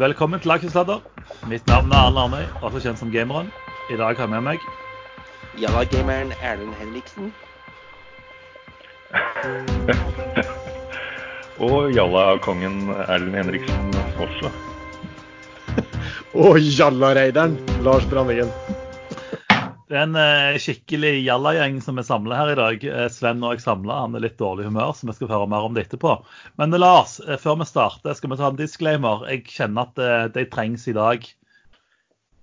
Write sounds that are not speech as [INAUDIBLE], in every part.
Velkommen til Aksjesladder. Mitt navn er Arne Arnøy, også kjent som Gameren. I dag har jeg med meg Jalla-gameren Erlend Henriksen. [LAUGHS] Og jalla-kongen Erlend Henriksen også. [LAUGHS] Og jalla-raideren Lars Brandingen. Det er en eh, skikkelig jallagjeng som er samla her i dag. Eh, Sven og jeg samla, han er litt dårlig humør, så vi skal høre mer om det etterpå. Men eh, Lars, før vi starter, skal vi ta en disclaimer. Jeg kjenner at de trengs i dag.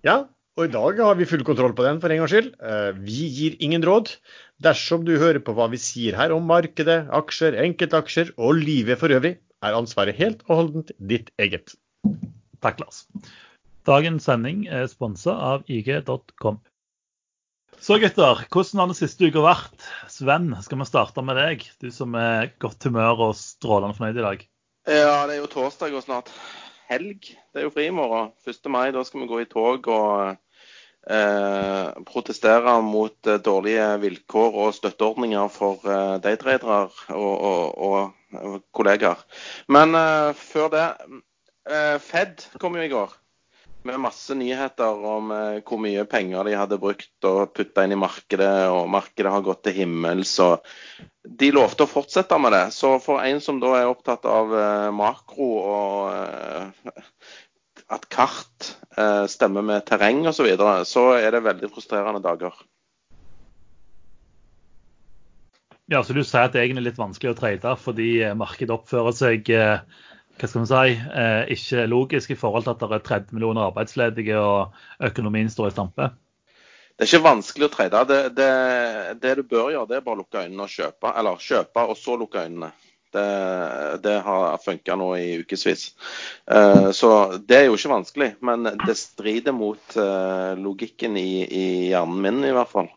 Ja, og i dag har vi full kontroll på den for en gangs skyld. Vi gir ingen råd. Dersom du hører på hva vi sier her om markedet, aksjer, enkeltaksjer og livet for øvrig, er ansvaret helt og holdent ditt eget. Takk, Lars. Dagens sending er sponsa av ig.com. Så gutter, hvordan har den siste uka vært? Sven, skal vi starte med deg? Du som er godt humør og strålende fornøyd i dag. Ja, det er jo torsdag og snart helg. Det er jo fri i morgen. 1. mai, da skal vi gå i tog og eh, protestere mot eh, dårlige vilkår og støtteordninger for eh, daytradere og, og, og kollegaer. Men eh, før det eh, Fed kom jo i går med masse nyheter om eh, hvor mye penger de hadde brukt og putta inn i markedet, og markedet har gått til himmels. og De lovte å fortsette med det. Så for en som da er opptatt av eh, makro og eh, at kart stemmer med terreng osv., så, så er det veldig frustrerende dager. Ja, så Du sier at det egentlig er litt vanskelig å trade fordi markedet oppfører seg hva skal man si, eh, ikke logisk i forhold til at det er 30 millioner arbeidsledige og økonomien står i stampe? Det er ikke vanskelig å trade. Det, det, det du bør gjøre, det er bare å lukke øynene og kjøpe. Eller kjøpe og så lukke øynene. Det, det har funka nå i ukevis. Eh, så det er jo ikke vanskelig. Men det strider mot eh, logikken i, i, hjernen min, i hvert fall.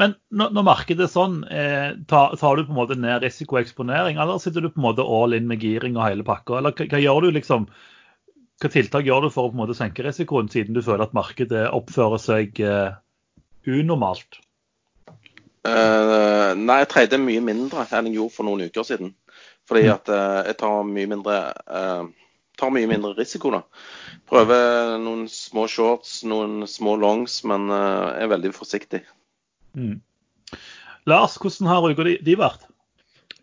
Men når, når markedet er sånn, eh, tar, tar, du på en måte ned risikoeksponering, eller sitter du på en måte all in med giring og hele pakka? Eller hva, hva gjør du liksom? Hva tiltak gjør du for å på en måte senke risikoen, siden du føler at markedet oppfører seg eh, unormalt? Uh, nei, jeg trader mye mindre enn jeg gjorde for noen uker siden. Fordi at uh, jeg tar mye mindre tar mye mindre risiko. da. Prøver noen små shorts, noen små longs, men er veldig forsiktig. Mm. Lars, hvordan har uka di vært?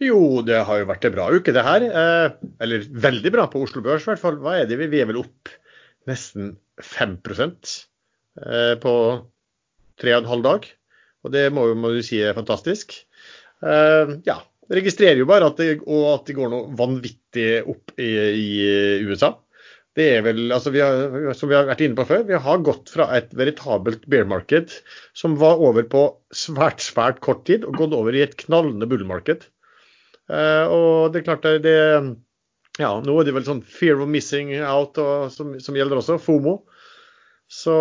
Jo, det har jo vært en bra uke, det her. Eh, eller veldig bra på Oslo Børs, i hvert fall. Hva er det? Vi er vel opp nesten 5 eh, på tre og en halv dag. Og det må, må du si er fantastisk. Eh, ja. Registrerer jo bare at det, at det går noe vanvittig opp i, i USA det er vel, altså vi har, som vi har vært inne på før, vi har gått fra et veritabelt bear market som var over på svært svært kort tid, og gått over i et knallende bull market. Uh, og det er klart det, ja, Nå er det vel sånn fear of missing out og, som, som, gjelder også, FOMO. Så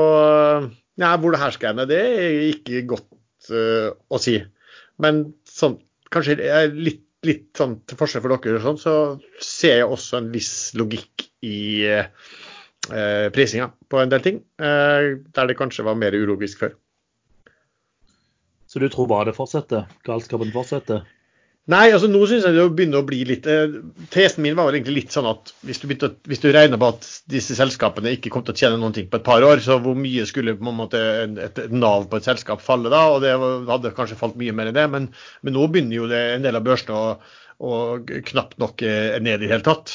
ja, hvor det her skal ende, det er ikke godt uh, å si. Men sånn, kanskje litt, litt sånn til forskjell for dere, sånn, så ser jeg også en viss logikk i eh, prisinga på en del ting, eh, der det kanskje var mer ulogisk før. Så du tror bare det fortsetter? Galskapen fortsetter? Nei, altså nå syns jeg det begynner å bli litt eh, Tesen min var vel egentlig litt sånn at hvis du, begynte, hvis du regner på at disse selskapene ikke kom til å tjene noen ting på et par år, så hvor mye skulle på en måte et, nav på et selskap falle da? Og det hadde kanskje falt mye mer enn det, men, men nå begynner jo det, en del av børsene å, å knapt nok er ned i det hele tatt.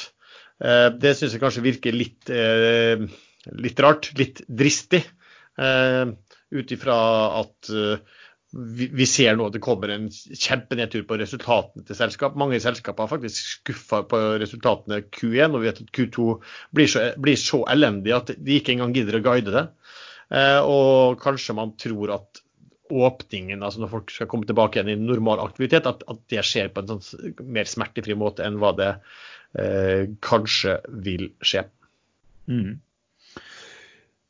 Eh, det syns jeg kanskje virker litt, eh, litt rart, litt dristig. Eh, ut ifra at vi ser nå at det kommer en kjempenedtur på resultatene til selskap. Mange selskaper har faktisk skuffa på resultatene Q1, og vi vet at Q2 blir så, blir så elendig at de ikke engang gidder å guide det. Og kanskje man tror at åpningen, altså når folk skal komme tilbake igjen i normal aktivitet, at, at det skjer på en sånn mer smertefri måte enn hva det eh, kanskje vil skje. Mm.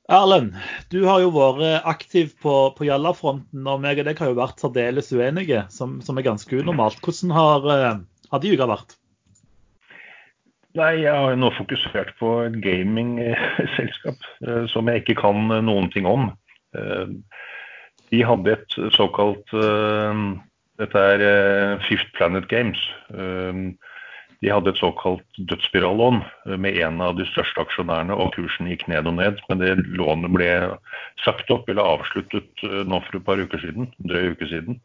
Erlend, du har jo vært aktiv på, på Jalla-fronten, og meg og deg har jo vært særdeles uenige, som, som, er ganske unormalt. Hvordan har, eh, har de uka vært? Nei, Jeg har nå fokusert på et gamingselskap eh, som jeg ikke kan noen ting om. Eh, de hadde et såkalt Dette er Fifth Planet Games. De hadde et såkalt dødsspirallån med en av de største aksjonærene, og kursen gikk ned og ned. Men det lånet ble sagt opp eller avsluttet nå for et par uker siden, drøy uke siden.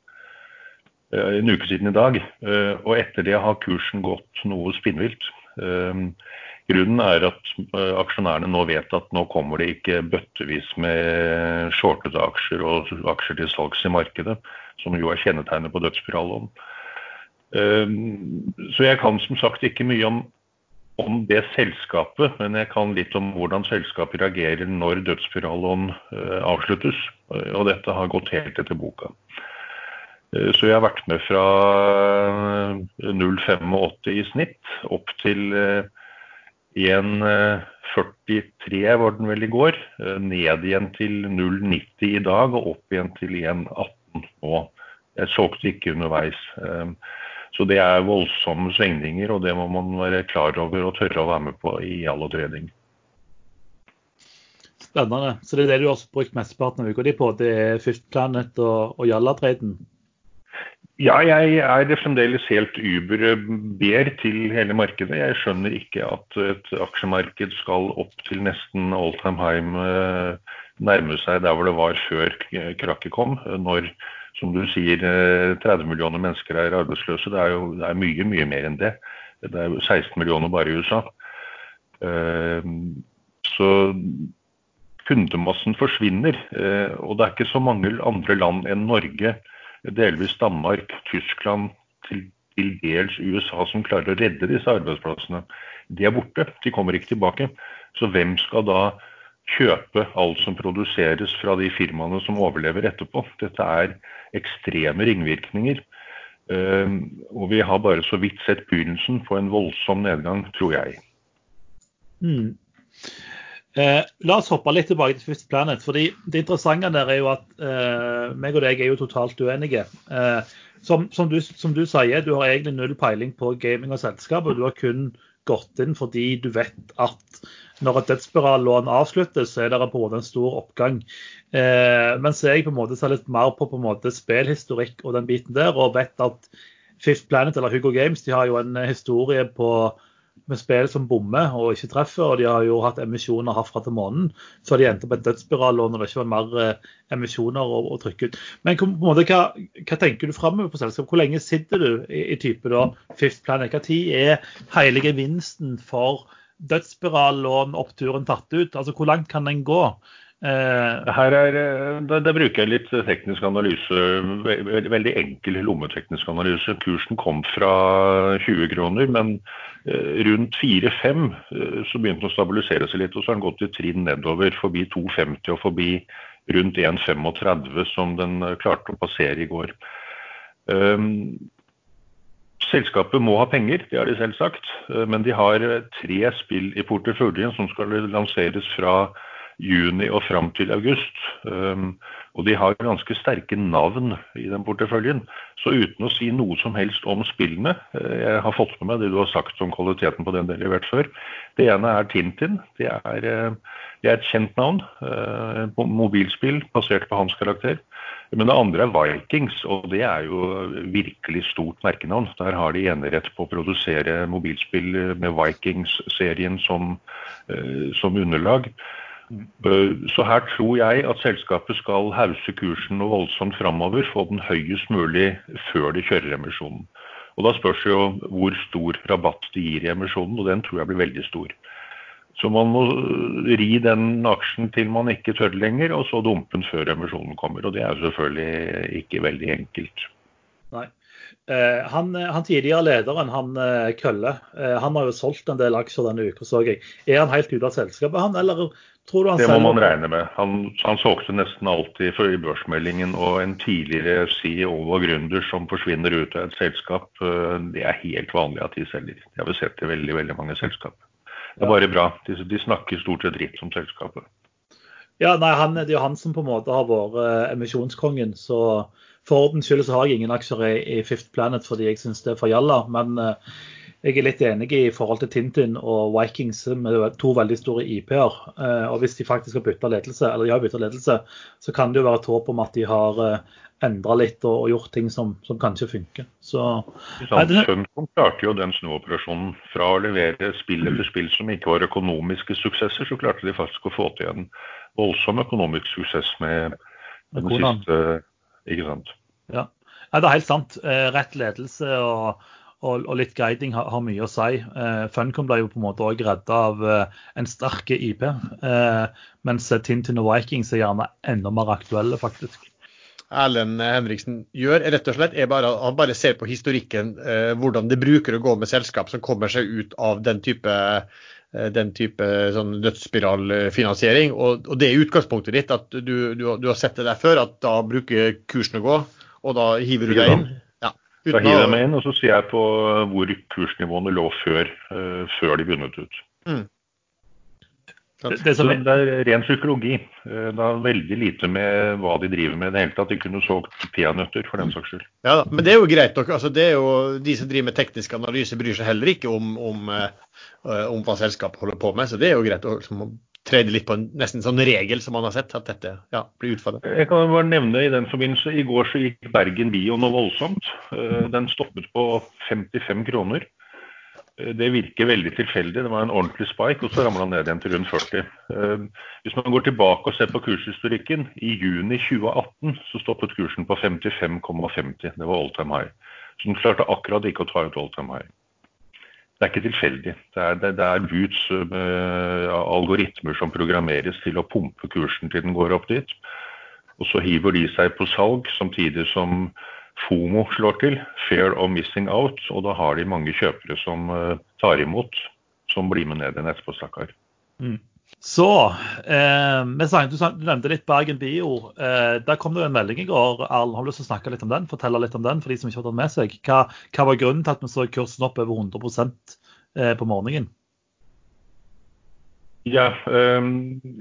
En uke siden i dag. Og etter det har kursen gått noe spinnvilt. Grunnen er at eh, aksjonærene nå vet at nå kommer det ikke bøttevis med shortede aksjer og aksjer til salgs i markedet, som jo er kjennetegnet på dødsspirallån. Ehm, så jeg kan som sagt ikke mye om, om, det selskapet, men jeg kan litt om hvordan selskapet reagerer når dødsspirallån eh, avsluttes. Og dette har gått helt etter boka. Eh, så jeg har vært med fra 0,85 i snitt opp til 1,43 eh, var den vel i går. Eh, ned igjen til 0,90 i dag og opp igjen til 1,18 nå. Jeg solgte ikke underveis. Så det er voldsomme svingninger, og det må man være klar over og tørre å være med på i all trading. Spennende. Så det er det du har brukt mesteparten av uka di på? Det er Fifth Planet og, og Jalla-traden? Ja, jeg er fremdeles helt Uber-ber til hele markedet. Jeg skjønner ikke at et aksjemarked skal opp til nesten all time high eh, nærme seg der hvor det var før krakket kom. Når, som du sier, 30 eh, millioner mennesker er arbeidsløse. Det er jo det er mye, mye mer enn det. Det er 16 millioner bare i USA. Eh, så kundemassen forsvinner. Og det er ikke så mange andre land enn Norge delvis Danmark, Tyskland, til, til dels USA som klarer å redde disse arbeidsplassene. De er borte, de kommer ikke tilbake. Så hvem skal da kjøpe alt som produseres fra de firmaene som overlever etterpå? Dette er ekstreme ringvirkninger. Uh, og vi har bare så vidt sett begynnelsen på en voldsom nedgang, tror jeg. Mm. Eh, la oss hoppe litt tilbake til Fifth Planet. fordi Det interessante der er jo at eh, meg og deg er jo totalt uenige. Eh, som, som, du, som, du, sier, du har egentlig null peiling på gaming og selskap, og du har kun gått inn fordi du vet at når et dødsspirallån avsluttes, så er det på en måte en stor oppgang. Eh, mens jeg på en måte ser litt mer på, på en måte spillhistorikk og den biten der, og vet at Fifth Planet eller Hugo Games de har jo en historie på med spill som bommer og ikke treffer. Og de har jo hatt emisjoner herfra til månen. Så de endt opp et dødsspirallån når det ikke var mer eh, emisjoner å, å, trykke ut. Men på en måte, hva, hva tenker du framover på selskap? Hvor lenge sitter du i, i type da, Fifth Planet? Hva tid er hele gevinsten for dødsspirallån oppturen tatt ut? Altså Hvor langt kan den gå? Eh, Her er, eh, da, bruker jeg litt teknisk analyse, veldig enkel lommeteknisk analyse. Kursen kom fra 20 kroner, men eh, rundt 4-5 så begynte den å stabilisere seg litt. Og så har den gått i trinn nedover, forbi 2,50 og forbi rundt 1,35 som den klarte å passere i går. Um, Selskapet må ha penger, det har de selv sagt. Men de har tre spill i porteføljen som skal lanseres fra juni og fram til august. Um, og de har ganske sterke navn i den porteføljen. Så uten å si noe som helst om spillene uh, Jeg har fått med meg det du har sagt om kvaliteten på den det har levert før. Det ene er Tintin. Det er, uh, det er et kjent navn. Uh, mobilspill basert på hans karakter. Men det andre er Vikings, og det er jo virkelig stort merkenavn. Der har de enerett på å produsere mobilspill med Vikings-serien som, som underlag. Eh, så her tror jeg at selskapet skal hause kursen noe voldsomt framover, få den høyest mulig før de kjører emisjonen. Og Da spørs jo hvor stor rabatt de gir i emisjonen, og den tror jeg blir veldig stor. Så man må eh, ri den aksjen til man ikke tør lenger, og så dumpe den før emisjonen kommer. Og det er jo selvfølgelig ikke veldig enkelt. Nei. Eh, han, han, tidligere lederen, han Kølle, han har jo solgt en del aksjer denne uka, så jeg. Er han helt ute av selskapet, han, eller tror du han... det må man regne med. Han, han solgte nesten alltid for i børsmeldingen. Og en tidligere CEO og gründer som forsvinner ut av et selskap, eh, det er helt vanlig at de selger. Det har vi sett i veldig veldig mange selskap. Det er bare bra. De, de snakker stort sett dritt om selskapet. Ja, nei, han, Det er jo han som på en måte har vært emisjonskongen. så For ordens skyld så har jeg ingen aksjer i, i, Fifth Planet fordi jeg syns det er for jalla. Men uh, jeg er litt enig i forhold til Tintin og Vikings med to veldig store IP-er. Uh, og hvis de faktisk har bytta ledelse, eller de har bytta ledelse, så kan det jo være et håp om at de har uh, endra litt og, og, gjort ting som, som kanskje funker. Så, Funcom klarte jo den snuoperasjonen. Fra å levere spill etter spill som ikke var økonomiske suksesser, så klarte de faktisk å få til en voldsom økonomisk suksess med, med den siste Ikke sant. Ja. ja, det er helt sant. Eh, rett ledelse og og, og, litt guiding har, har, mye å si. Eh, Funcom ble jo på en måte òg redda av eh, en sterk IP, mens Tintin og Vikings er gjerne enda mer aktuelle, faktisk. Erlend Henriksen gjør, rett og slett, er bare, han bare ser på historikken, eh, hvordan det bruker å gå med selskap som kommer seg ut av den type, eh, den type sånn dødsspiralfinansiering. Og, og, det er utgangspunktet ditt, at du, du, du, har sett det der før, at da bruker kursen å gå, og da hiver du deg inn. Da hiver jeg meg inn, og så ser jeg på hvor kursnivåene lå før, uh, før de bundet ut. Mm. Det, det, som... det er ren psykologi. Eh, det har veldig lite med hva de driver med i det hele tatt. De kunne solgt peanøtter for den saks skyld. Ja, Men det er jo greit nok. Altså, det er jo, de som driver med teknisk analyse, bryr seg heller ikke om, om, om hva selskapet holder på med. Så det er jo greit å liksom, trede litt på en nesten sånn regel som man har sett, at dette ja, blir utfallet. Jeg kan bare nevne i den forbindelse, i går så gikk Bergen Bio noe voldsomt. Eh, den stoppet på 55 kroner. Eh, det virker veldig tilfeldig. Det var en ordentlig spike, og så ramla den ned igjen til rundt 40. Eh, hvis man går tilbake og ser på kurshistorikken, i juni 2018 så stoppet kursen på 55,50. Det var all time high. Så den klarte akkurat ikke å ta ut all time high det er ikke tilfeldig. Det er, det, det er Boots uh, algoritmer som programmeres til å pumpe kursen til den går opp dit. Og så hiver de seg på salg samtidig som FOMO slår til, Fair of Missing Out, og da har de mange kjøpere som uh, tar imot, som blir med ned igjen etterpå, stakkar. Mm. Så eh, du, nevnte litt Bergen Bio. Eh, der kom det jo en melding i går. Erlend, har du lyst til å snakke litt om den? Fortelle litt om den for de som ikke har tatt med seg. Hva, hva var grunnen til at vi så kursen opp over 100 eh, på morgenen? Ja, eh,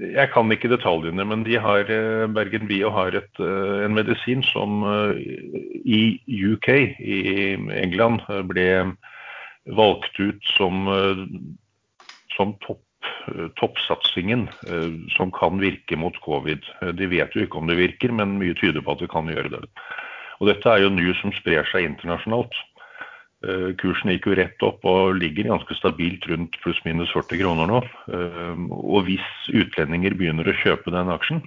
Jeg kan ikke detaljene, men de har, eh, Bergen Bio har et, eh, en medisin som i UK, i England, ble valgt ut som, som topp Eh, toppsatsingen eh, som kan virke mot covid. Eh, de vet jo ikke om det virker, men mye tyder på at det kan gjøre det. Og Dette er jo news som sprer seg internasjonalt. Kursen gikk jo rett opp og ligger ganske stabilt rundt pluss-minus 40 kroner nå. Og hvis utlendinger begynner å kjøpe den aksjen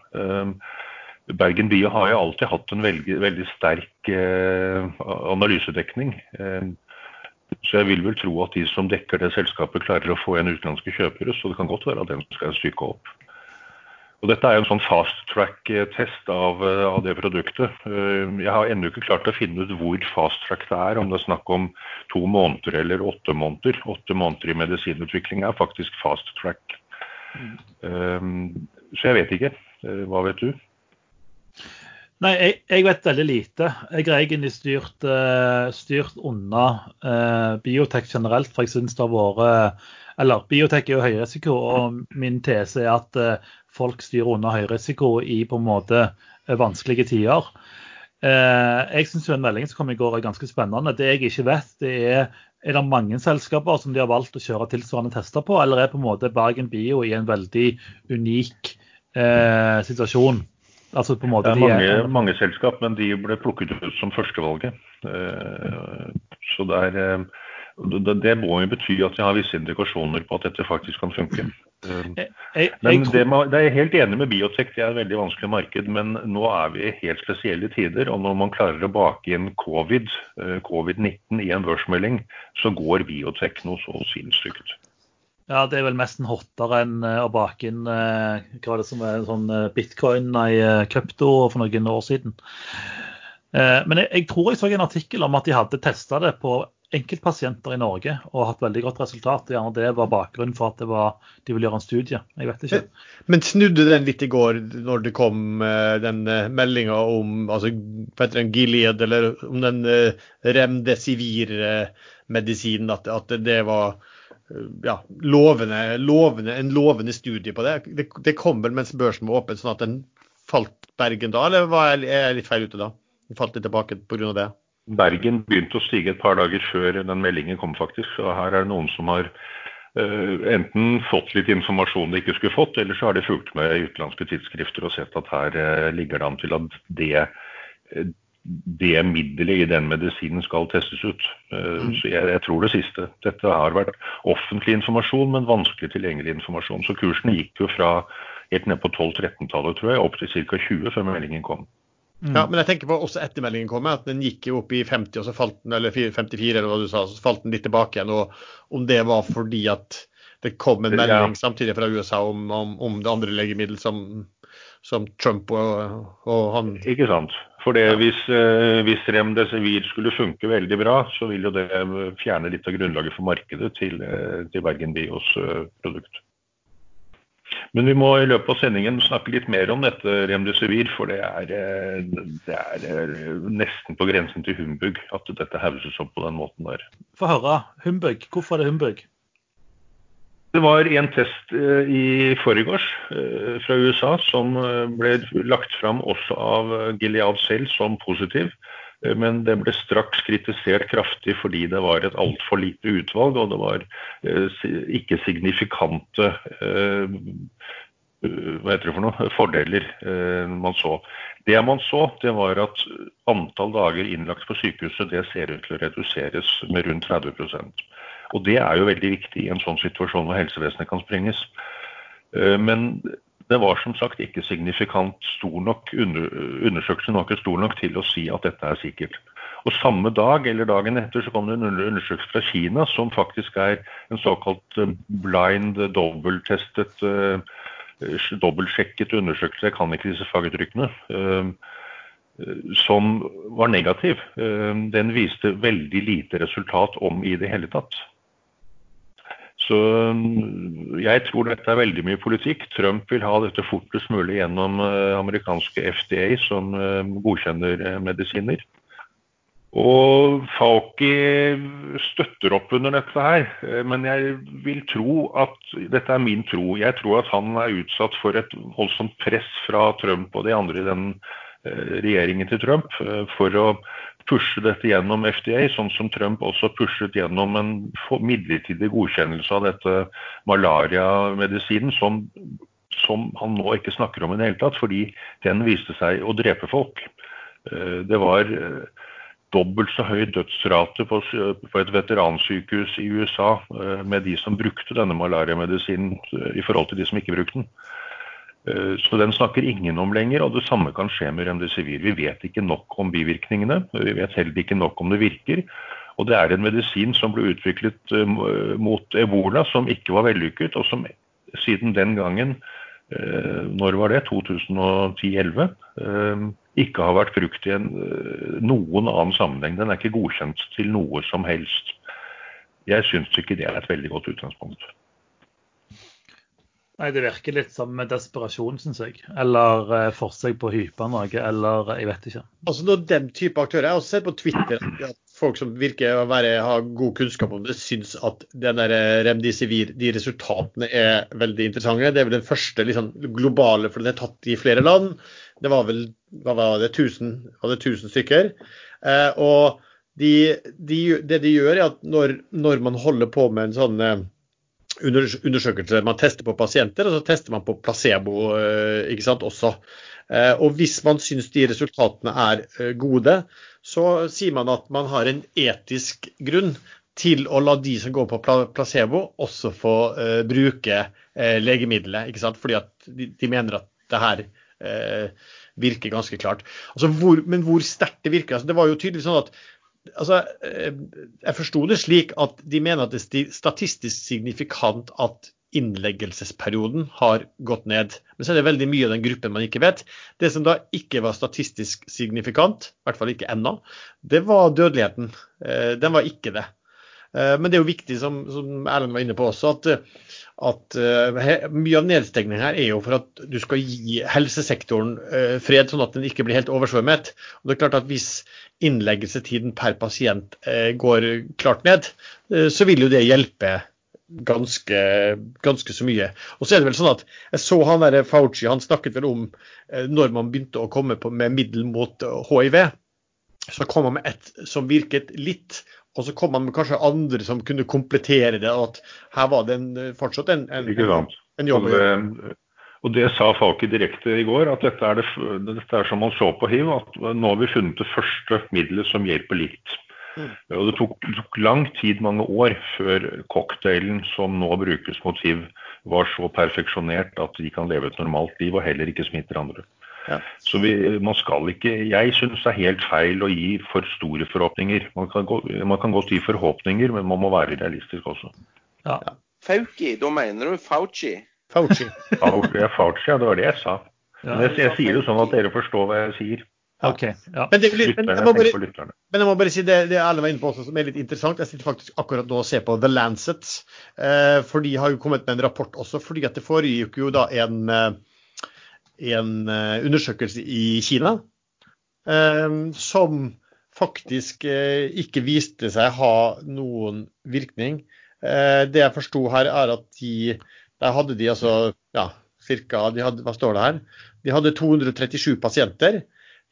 Bergen Bio har jo alltid hatt en veldig, veldig sterk analysedekning. Så jeg vil vel tro at de som dekker det selskapet, klarer å få en utenlandske kjøpere. Så det kan godt være at den skal stykke opp. Og Dette er en sånn fast track-test av, av, det produktet. Eh, jeg har ennå ikke klart å finne ut hvor fast track det er, om det er snakk om to måneder eller åtte måneder. Åtte måneder i medisinutvikling er faktisk fast track. Mm. Så jeg vet ikke. Eh, hva vet du? Nei, jeg, jeg, vet veldig lite. Jeg har egentlig styrt, uh, styrt unna uh, biotek generelt, for jeg syns det har vært Eller biotek er jo høyrisiko, og min tese er at uh, folk styrer unna høyrisiko i på en måte vanskelige tider. jeg syns den meldingen som kom i går er ganske spennende. Det jeg ikke vet, det er er det mange selskaper som de har valgt å kjøre tilsvarende tester på, eller er på en måte Bergen Bio i en veldig unik situasjon? Altså på en måte, det er mange, er, mange selskap, men de ble plukket ut som førstevalget. Eh, så det, er, eh, det må jo bety at de har visse indikasjoner på at dette faktisk kan funke. Eh, men det, det er jeg helt enig med biotek, det er et veldig vanskelig marked. Men nå er vi i helt spesielle tider. Og når man klarer å bake inn covid, covid-19 i en børsmelding, så går biotek noe så sinnssykt. Ja, det er vel mest en hottere enn eh, å bake inn eh, hva er det som er sånn eh, bitcoin, nei, krypto for noen år siden. Men jeg, jeg, tror jeg så en artikkel om at de hadde testa det på enkeltpasienter i Norge og hatt veldig godt resultat. Gjerne det var bakgrunnen for at var, de ville gjøre en studie. Jeg vet ikke. Men snudde den litt i går når det kom den meldinga om altså, Gilead eller om den remdesivir-medisinen, at, at det var ja, lovende, lovende, en lovende studie på det. det. det. kom vel mens børsen var åpen, sånn at den falt Bergen da, eller var jeg, er jeg litt feil ute da? Den falt litt tilbake pga. det? Bergen begynte å stige et par dager før den meldingen kom, faktisk. Og her er det noen som har uh, enten fått litt informasjon de ikke skulle fått, eller så har de fulgt med i utenlandske tidsskrifter og sett at her uh, ligger det an til at det, det middelet i den medisinen skal testes ut. Uh, mm. Så jeg, jeg, tror det siste. Dette har vært offentlig informasjon, men vanskelig tilgjengelig informasjon. Så kursene gikk jo fra helt ned på 12-13-tallet, tror jeg, opp til ca. 20 før meldingen kom. Ja, men jeg tenker på også etter meldingen kom, at den gikk jo opp i 50, og så falt den, eller 54, eller hva du sa, så falt den litt tilbake igjen. og Om det var fordi at det kom en melding ja. samtidig fra USA om, om, om, det andre legemiddel som, som Trump og, og, han Ikke sant. For det, hvis, uh, hvis Remdesivir skulle funke veldig bra, så vil jo det fjerne litt av grunnlaget for markedet til, uh, til Bergen Bios uh, produkt. Men vi må i løpet av sendingen snakke litt mer om dette remdesivir, for det er, eh, det er, eh, nesten på grensen til humbug at dette hauses opp på den måten der. Få høre. Humbug. Hvorfor er det humbug? Det var en test eh, i forgårs fra USA som ble lagt fram også av Gilead selv som positiv. Men det ble straks kritisert kraftig fordi det var et altfor lite utvalg, og det var eh, ikke signifikante eh, hva heter det for noe, fordeler eh, man så. Det man så, det var at antall dager innlagt på sykehuset det ser ut til å reduseres med rundt 30 Og Det er jo veldig viktig i en sånn situasjon hvor helsevesenet kan sprenges. Men det var som sagt ikke signifikant stor nok, undersøkelsen var ikke stor nok til å si at dette er sikkert. Og Samme dag eller dagen etter så kom det en undersøkelse fra Kina som faktisk er en såkalt eh, blind dobbelttestet, uh, dobbeltsjekket undersøkelse, jeg kan ikke disse faguttrykkene, som var negativ. Den viste veldig lite resultat om i det hele tatt. Så mm, jeg tror dette er veldig mye politikk. Trump vil ha dette fortest mulig gjennom eh, amerikanske FDA, som eh, godkjenner eh, medisiner. Og Fauci støtter opp under dette her, men jeg vil tro at Dette er min tro. Jeg tror at han er utsatt for et voldsomt press fra Trump og de andre i den regjeringen til Trump for å pushe dette gjennom FDA, sånn som Trump også pushet gjennom en midlertidig godkjennelse av dette malariamedisinen, som, som han nå ikke snakker om i det hele tatt, fordi den viste seg å drepe folk. Eh, det var eh, dobbelt så høy dødsrate på, et veteransykehus i USA eh, med de som brukte denne malariamedisinen i forhold til de som ikke brukte den. Eh, så den snakker ingen om lenger, og det samme kan skje med remdesivir. Vi vet ikke nok om bivirkningene, vi vet heller ikke nok om det virker. Og det er en medisin som ble utviklet eh, mot ebola som ikke var vellykket, og som siden den gangen, eh, når var det, 2010-2011, ikke har vært brukt i en, noen annen sammenheng. Den er ikke godkjent til noe som helst. Jeg syns ikke det er et veldig godt utgangspunkt. Nei, Det virker litt som desperasjon, syns jeg. Eller eh, forsøk på å hype noe, eller jeg vet ikke. Altså når den type aktører, Jeg har også sett på Twitter at folk som virker å være, ha god kunnskap om det, syns at den eh, de resultatene er veldig interessante. Det er vel den første liksom, globale, for den er tatt i flere land. Det var vel hva var det, 1000, var det 1000 stykker. Eh, og de, de, det de gjør, er at når, når man holder på med en sånn eh, undersøkelse. Man tester på pasienter, og så tester man på placebo eh, ikke sant, også. Eh, og hvis man syns de resultatene er eh, gode, så sier man at man har en etisk grunn til å la de som går på placebo, også få bruke legemiddelet. ikke sant? Fordi at de, mener at det her virker ganske klart. Altså hvor, men hvor sterkt det virker altså Det var jo tydelig sånn at altså, eh, Jeg forsto det slik at de mener at det er statistisk signifikant at innleggelsesperioden har gått ned. Men så er det veldig mye av den gruppen man ikke vet. Det som da ikke var statistisk signifikant, i hvert fall ikke ennå, det var dødeligheten. Eh, den var ikke det. Eh, men det er jo viktig, som, som Erlend var inne på også, at, at mye av nedstengningen her er jo for at du skal gi helsesektoren fred, sånn at den ikke blir helt oversvømmet. Og det er klart at Hvis innleggelsetiden per pasient eh, går klart ned, eh, så vil jo det hjelpe ganske, ganske, så mye. Og så er det vel sånn at Jeg så han der Fauci, han snakket vel om eh, når man begynte å komme med middel mot hiv. så kom han med et som virket litt, og så kom man med kanskje andre som kunne komplettere det. at Her var det en, fortsatt en, en, en, en jobb. Og det, og det sa Falki direkte i går, at dette er, det, dette er som man så på hiv. At nå har vi funnet det første middelet som hjelper litt. Mm. Og det tok, tok, lang tid, mange år, før cocktailen som nå brukes mot hiv, var så perfeksjonert at de kan leve et normalt liv og heller ikke smitter andre. Ja. Så vi, man skal ikke Jeg syns det er helt feil å gi for store forhåpninger. Man kan, gå, man kan godt gi forhåpninger, men man må være realistisk også. Ja. Fauci, da mener du Fauci? Fauci. [LAUGHS] Fauci, Fauci, ja, det var det jeg sa. Men jeg, jeg sier det sånn at dere forstår hva jeg sier. Okay, ja. men, det, men, jeg bare, men, jeg må bare, si det, det Erlend var inne på også, som er litt interessant. Jeg sitter faktisk akkurat nå og ser på The Lancet. Eh, for de har jo kommet med en rapport også. fordi at det foregikk jo da en eh, en eh, undersøkelse i Kina eh, som faktisk eh, ikke viste seg ha noen virkning. Det jeg forsto her, er at de der hadde de altså ja, cirka, Hva står det her? De hadde 237 pasienter.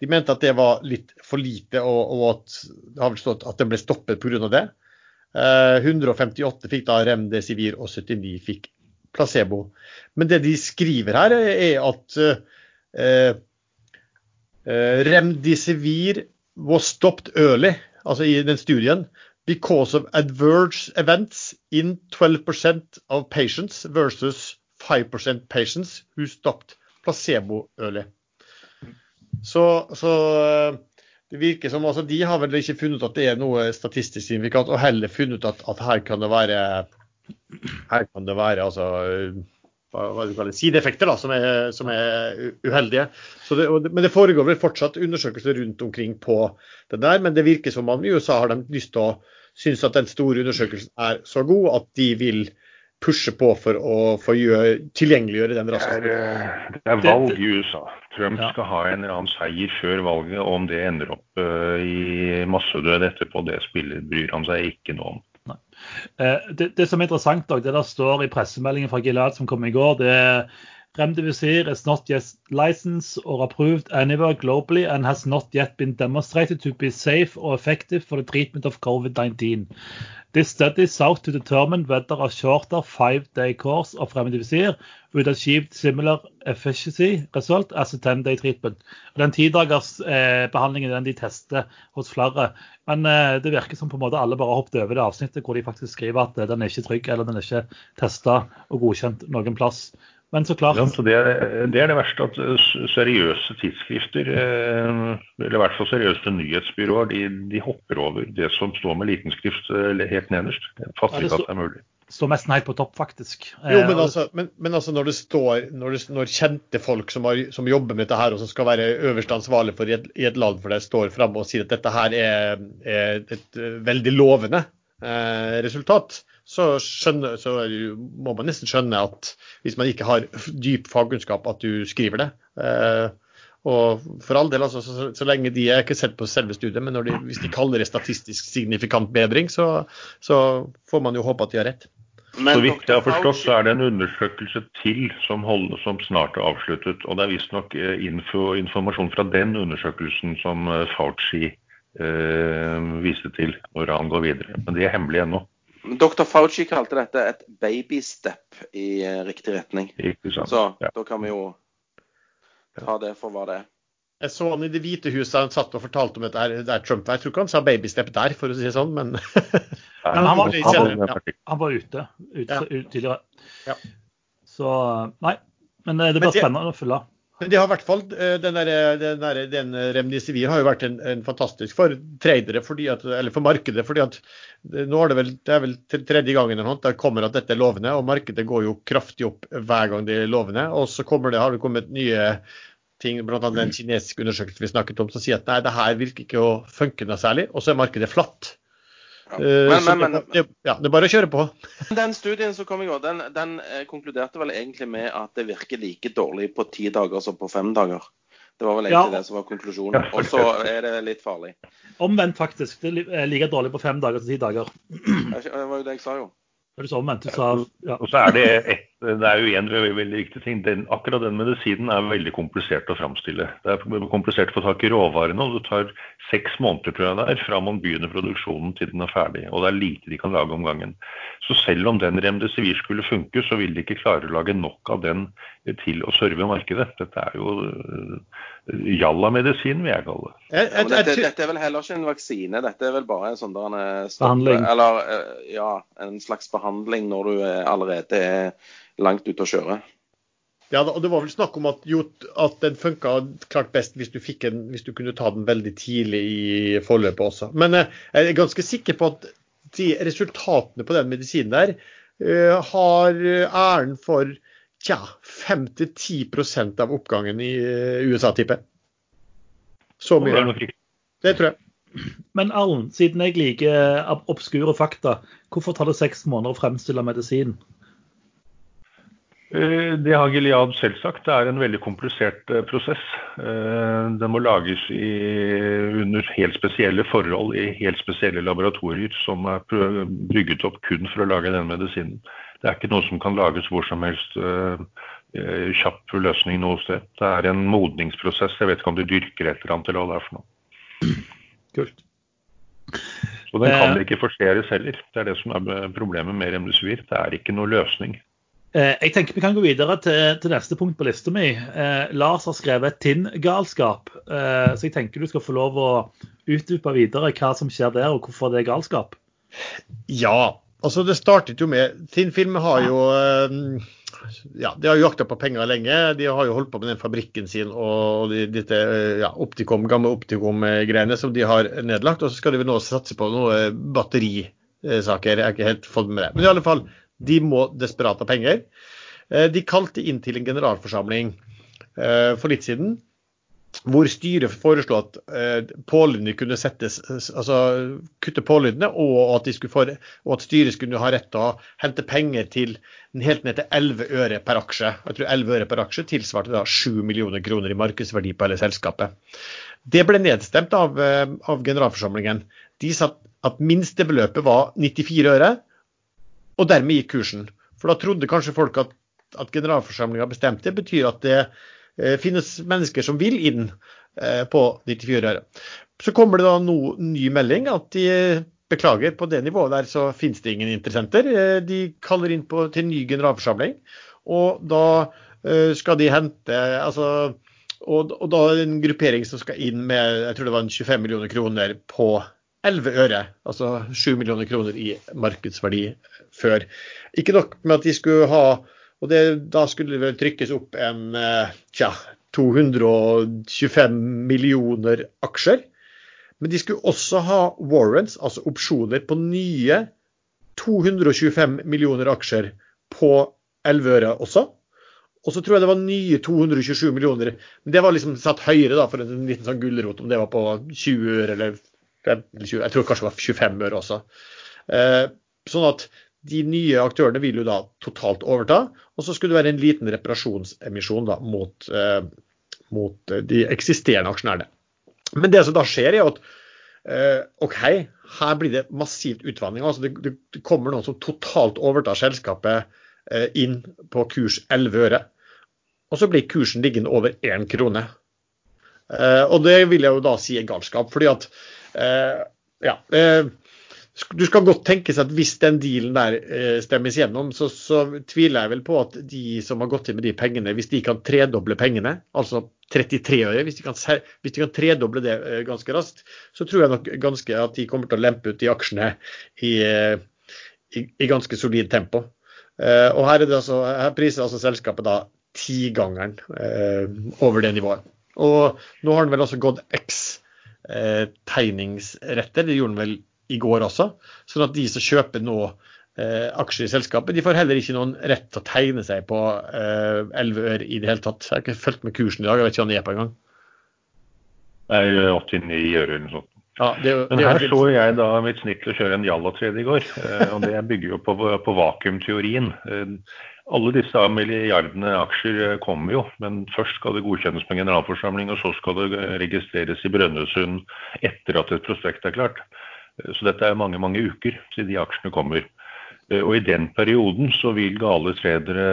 De mente at det var litt for lite, og, og at det har vel stått at det ble stoppet pga. det. 158 fikk da remdesivir, og 79 fikk placebo. Men det de skriver her, er at eh, eh, remdesivir was stopped early, altså i den studien, because of adverse events in 12% of patients versus 5% patients who stopped placebo early. Så, så eh, det virker som altså, De har vel ikke funnet ut at det er noe statistisk signifikant, og heller funnet ut at, at her kan det være her kan det være altså, hva, hva du kaller sideeffekter da, som er, som er uheldige. Det, men det foregår vel fortsatt undersøkelser rundt omkring på det der. Men det virker som om i USA har de lyst til å synes at den store undersøkelsen er så god at de vil pushe på for å få gjøre, tilgjengeliggjøre den raskt. Det, det, er valg i USA. Trump ja. skal ha en eller annen seier før valget. og Om det ender opp uh, i massedød etterpå, det spiller, bryr han seg ikke noe om. Eh, det, det, som er interessant, det der står i pressemeldingen fra Gilad som kom i går, det er Remdivisir is not yet licensed or approved anywhere globally and has not yet been demonstrated to be safe or effective for the treatment of COVID-19. This study sought to determine whether a shorter five-day course of remdesivir would achieve similar efficiency result as a ten-day treatment. Den tidagersbehandlingen eh, den de tester hos flere. Men eh, det virker som på en måte alle bare hoppet over det avsnittet hvor de faktisk skriver at eh, den er ikke trygg eller den er ikke testa og godkjent noen plass. Men så klart. Ja, så det, det, er det verste at eh, seriøse tidsskrifter, eh, eller i hvert fall seriøse nyhetsbyråer, de, de hopper over det som står med liten skrift eh, helt nederst. Jeg fatter ikke at det er mulig. Står nesten helt på topp, faktisk. Jo, men altså, men, men altså når det står når, det, når kjente folk som, har, som, jobber med dette her, og som skal være øverste ansvarlig for i et, i et land for det, står fram og sier at dette her er, er et veldig lovende eh, resultat, så, skjønner, så, må man nesten skjønne at hvis man ikke har dyp fagkunnskap, at du skriver det. Eh, og for all del, altså, så, så, lenge de er ikke sett på selve studiet, men de, hvis de kaller det statistisk signifikant bedring, så, så, får man jo håpe at de har rett. Men, så vidt jeg har forstått, så er det en undersøkelse til som, holder, som snart er avsluttet. Og det er visstnok eh, info, informasjon fra den undersøkelsen som eh, Fauci eh, viste til når han går videre. Men det er hemmelig ennå. Dr. Fauci kalte dette et babystep i uh, riktig retning. Så ja. da kan vi jo ta det for hva det er. Jeg så han i Det hvite huset han satt og fortalte om dette der Trump var. Jeg tror ikke han sa babystep der, for å si det sånn, men, [LAUGHS] men han, var, han, var, han, var, ute, ute ja. tidligere. Ja. Så nei. Men eh, det blir spennende å følge. Men det har i hvert fall, eh, den, der, den, der, den remdesivir har jo vært en, en, fantastisk for tradere, at, eller for markedet. fordi at nå er det vel, det er vel tredje gangen der kommer at dette er lovende, og markedet går jo kraftig opp hver gang det er lovende. Og så det, har det kommet nye ting, bl.a. den kinesiske undersøkelsen vi snakket om, som sier at nei, det her virker ikke å funke noe særlig. Og så er markedet flatt. Eh, men, men, men, det, ja, det er bare å kjøre på. [LAUGHS] Den studien som kom i går, den, den eh, konkluderte vel egentlig med at det virker like dårlig på ti dager som på fem dager. Det var vel egentlig ja. det som var konklusjonen. Og så er det litt farlig. Omvendt, faktisk. Det er like dårlig på fem dager som ti dager. Det var jo det jeg sa, jo. Det er så omvendt. Du sa, ja. Og så er det ett det er jo en veldig, viktig ting. Den, akkurat den medisinen er veldig komplisert å framstille. Det er komplisert å få tak i råvarene, og det tar seks måneder tror jeg det er, fra man begynner produksjonen til den er ferdig. Og det er lite de kan lage om gangen. Så selv om den remdesivir skulle funke, så vil de ikke klare å lage nok av den til å serve markedet. Dette er jo jalla-medisin, vil jeg kalle det. Ja, dette, dette, er vel heller ikke en vaksine, dette er vel bare en sånn der en behandling. Eller ja, en slags behandling når du allerede er langt ute å kjøre. Ja, og Det var vel snakk om at, jo, at den funka klart best hvis du, en, hvis du, kunne ta den veldig tidlig i forløpet også. Men eh, jeg er ganske sikker på at de resultatene på den medisinen der uh, har æren for tja, 5-10% av oppgangen i USA, tipper Så mye. Det tror jeg. Men Allen, siden jeg liker obskure fakta, hvorfor tar det seks måneder å fremstille medisin? Eh, det har Gilead selv sagt. Det er en veldig komplisert eh, prosess. Eh, den må lages i, under helt spesielle forhold i helt spesielle laboratorier som er brygget opp kun for å lage den medisinen. Det er ikke noe som kan lages hvor som helst kjapp løsning noe sted. Det er en modningsprosess. Jeg vet ikke om de dyrker et eller annet eller hva det er for noe. Kult. Så den kan ikke forseres heller. Det er det som er problemet med remdesivir. Det er ikke noe løsning. Eh, jeg tenker Vi kan gå videre til, til neste punkt på lista mi. Eh, Lars har skrevet 'Tinn-galskap'. Eh, så jeg tenker du skal få lov å utdype videre hva som skjer der, og hvorfor det er galskap. Ja, altså det startet jo med Tinn-film har jo eh, ja, De har jakta på penger lenge. De har jo holdt på med den fabrikken sin og de, dette ja, Optikom, gamle Optikom-greiene som de har nedlagt. Og så skal de vel nå satse på noe batterisaker. Jeg har ikke helt fått med det. Men i alle fall, de må desperat ha penger. Eh, de kalte inn til en generalforsamling eh, for litt siden, hvor styret foreslo at eh, pålydene kunne settes, altså kutte pålydene, og at, få, og at, styret skulle ha rett til å hente penger til helt ned til 11 øre per aksje. Jeg tror 11 øre per aksje tilsvarte da 7 millioner kroner i markedsverdi på hele selskapet. Det ble nedstemt av, av generalforsamlingen. De sa at minstebeløpet var 94 øre, og dermed gikk kursen. For da trodde kanskje folk at, at generalforsamlinga bestemte. Det betyr at det eh, finnes mennesker som vil inn eh, på 94 øre. Så kommer det da no, ny melding at de beklager, på det nivået der så finnes det ingen interessenter. Eh, de kaller inn på, til ny generalforsamling, og da eh, skal de hente altså og, og, da en gruppering som skal inn med jeg tror det var 25 millioner kroner på 11 øre, altså 7 millioner kroner i markedsverdi før. Ikke nok med at de skulle ha og det, Da skulle det vel trykkes opp en eh, tja, 225 millioner aksjer. Men de skulle også ha warrants, altså opsjoner, på nye 225 millioner aksjer på 11 øre også. Og så tror jeg det var nye 227 millioner. Men det var liksom satt høyere da, for en liten sånn gulrot, om det var på 20 øre eller 20, Jeg tror kanskje det var 25 øre også. Eh, sånn at de nye aktørene vil jo da totalt overta, og så skulle det være en liten reparasjonsemisjon da, mot, eh, mot de eksisterende aksjonærene. Men det som da skjer, er at eh, OK, her blir det massivt utvanning. Altså det, det, kommer noen som totalt overtar selskapet inn på kurs 11 øre. Og så blir kursen liggende over én krone. Og det vil jeg jo da si er galskap. fordi at ja, eh, du skal godt tenke at hvis den dealen der eh, stemmes gjennom, så, så, tviler jeg vel på at de som har gått inn med de pengene, hvis de kan tredoble pengene, altså 33 øre, hvis de kan, hvis de kan tredoble det eh, ganske raskt, så tror jeg nok ganske at de kommer til å lempe ut de aksjene i, eh, i, i ganske solid tempo. Og her, er det altså, her priser altså selskapet da tigangeren uh, over det nivået. Og nå har den vel også gått X eh, tegningsretter. Det gjorde han vel i går også. Sånn at de som kjøper nå eh, aksjer i selskapet, de får heller ikke noen rett til å tegne seg på eh, 11 øre i det hele tatt. Jeg har ikke fulgt med kursen i dag, jeg vet ikke hva den er på engang. Nei, 89 øre eller noe sånt. Ja, det, Men her så jeg da mitt snitt til å kjøre en Jalla-trade i går. Eh, og Det bygger jo på, på vakuumteorien. Eh, alle disse milliardene aksjer eh, kommer jo, men først skal det godkjennes på generalforsamling, og så skal det registreres i Brønnøysund etter at et prospekt er klart. Så dette er mange mange uker siden de aksjene kommer. Eh, og i den perioden så vil gale tradere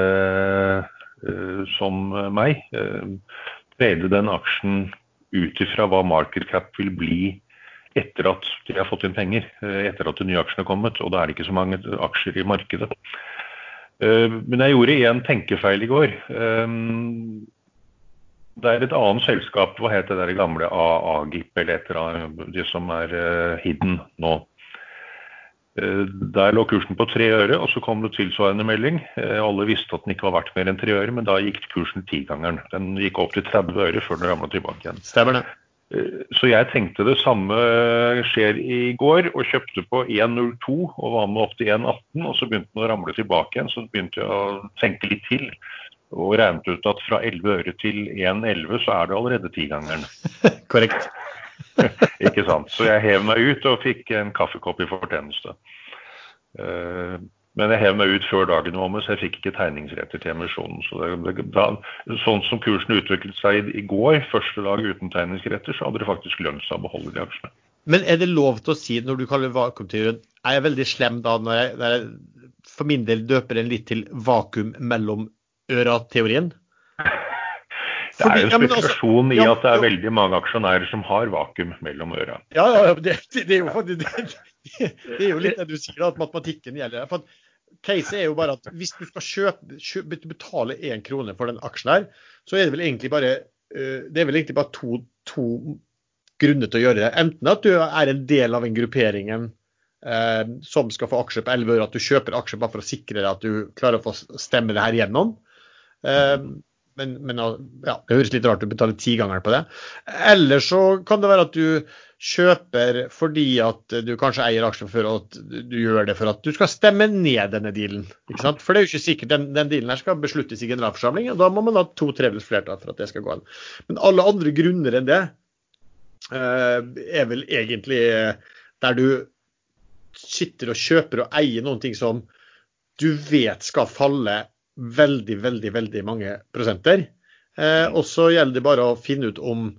eh, som meg eh, den aksjen ut ifra hva market cap vil bli etter at de har fått inn penger, etter at de nye aksjene har kommet. Og da er det ikke så mange aksjer i markedet. Men jeg gjorde en tenkefeil i går. Det er et annet selskap, hva het det der gamle AAGIP eller et eller annet, det som er hidden nå. Eh, der lå kursen på tre øre, og så kom det tilsvarende melding. Eh, alle visste at den ikke var verdt mer enn tre øre, men da gikk kursen tigangeren. Den gikk opp til 30 øre før den ramla tilbake igjen. Stemmer det. Eh, så jeg tenkte det samme skjer i går, og kjøpte på 1,02 og var med opp til 1,18. Og så begynte den å ramle tilbake igjen, så begynte jeg å tenke litt til. Og regnet ut at fra 11 øre til 1,11 så er det allerede tigangeren. [LAUGHS] Korrekt. [LAUGHS] ikke sant. Så jeg hev meg ut og fikk en kaffekopp i fortjeneste. Men jeg hev meg ut før dagen var omme, så jeg fikk ikke tegningsretter til emisjonen. Så det, da, sånn som kursen utviklet seg i, i går, første dag uten tegningsretter, så hadde det faktisk lønt seg å beholde de aksjene. Men er det lov til å si, når du kaller vakuumteorien, er jeg veldig slem da når jeg, når jeg for min del døper den litt til vakuum mellom øra-teorien? [LAUGHS] Det er jo en spekulasjon i at det er veldig mange aksjonærer som har vakuum mellom øra. Ja, ja det, det, er jo, det, det, er jo, litt det du sier, at matematikken gjelder. For Case er jo bare at hvis du skal kjøpe, kjøpe betale én krone for den aksjen her, så er det vel egentlig bare, er vel egentlig bare to, to, grunner til å gjøre det. Enten at du er en del av en grupperingen eh, som skal få aksjer på 11 øre, at du kjøper aksjer bare for å sikre deg at du klarer å få stemme det her gjennom. Eh, men, men ja, det høres litt rart ut å betale tigangeren på det. Eller så kan det være at du kjøper fordi at du kanskje eier aksjer og at du gjør det for at du skal stemme ned denne dealen. ikke sant? For det er jo ikke sikkert den, den dealen her skal besluttes i generalforsamling, og da må man ha to tredjedels flertall for at det skal gå an. Men alle andre grunner enn det uh, er vel egentlig der du sitter og kjøper og eier noen ting som du vet skal falle veldig, veldig, veldig mange prosenter. Eh, og så gjelder det bare å finne ut om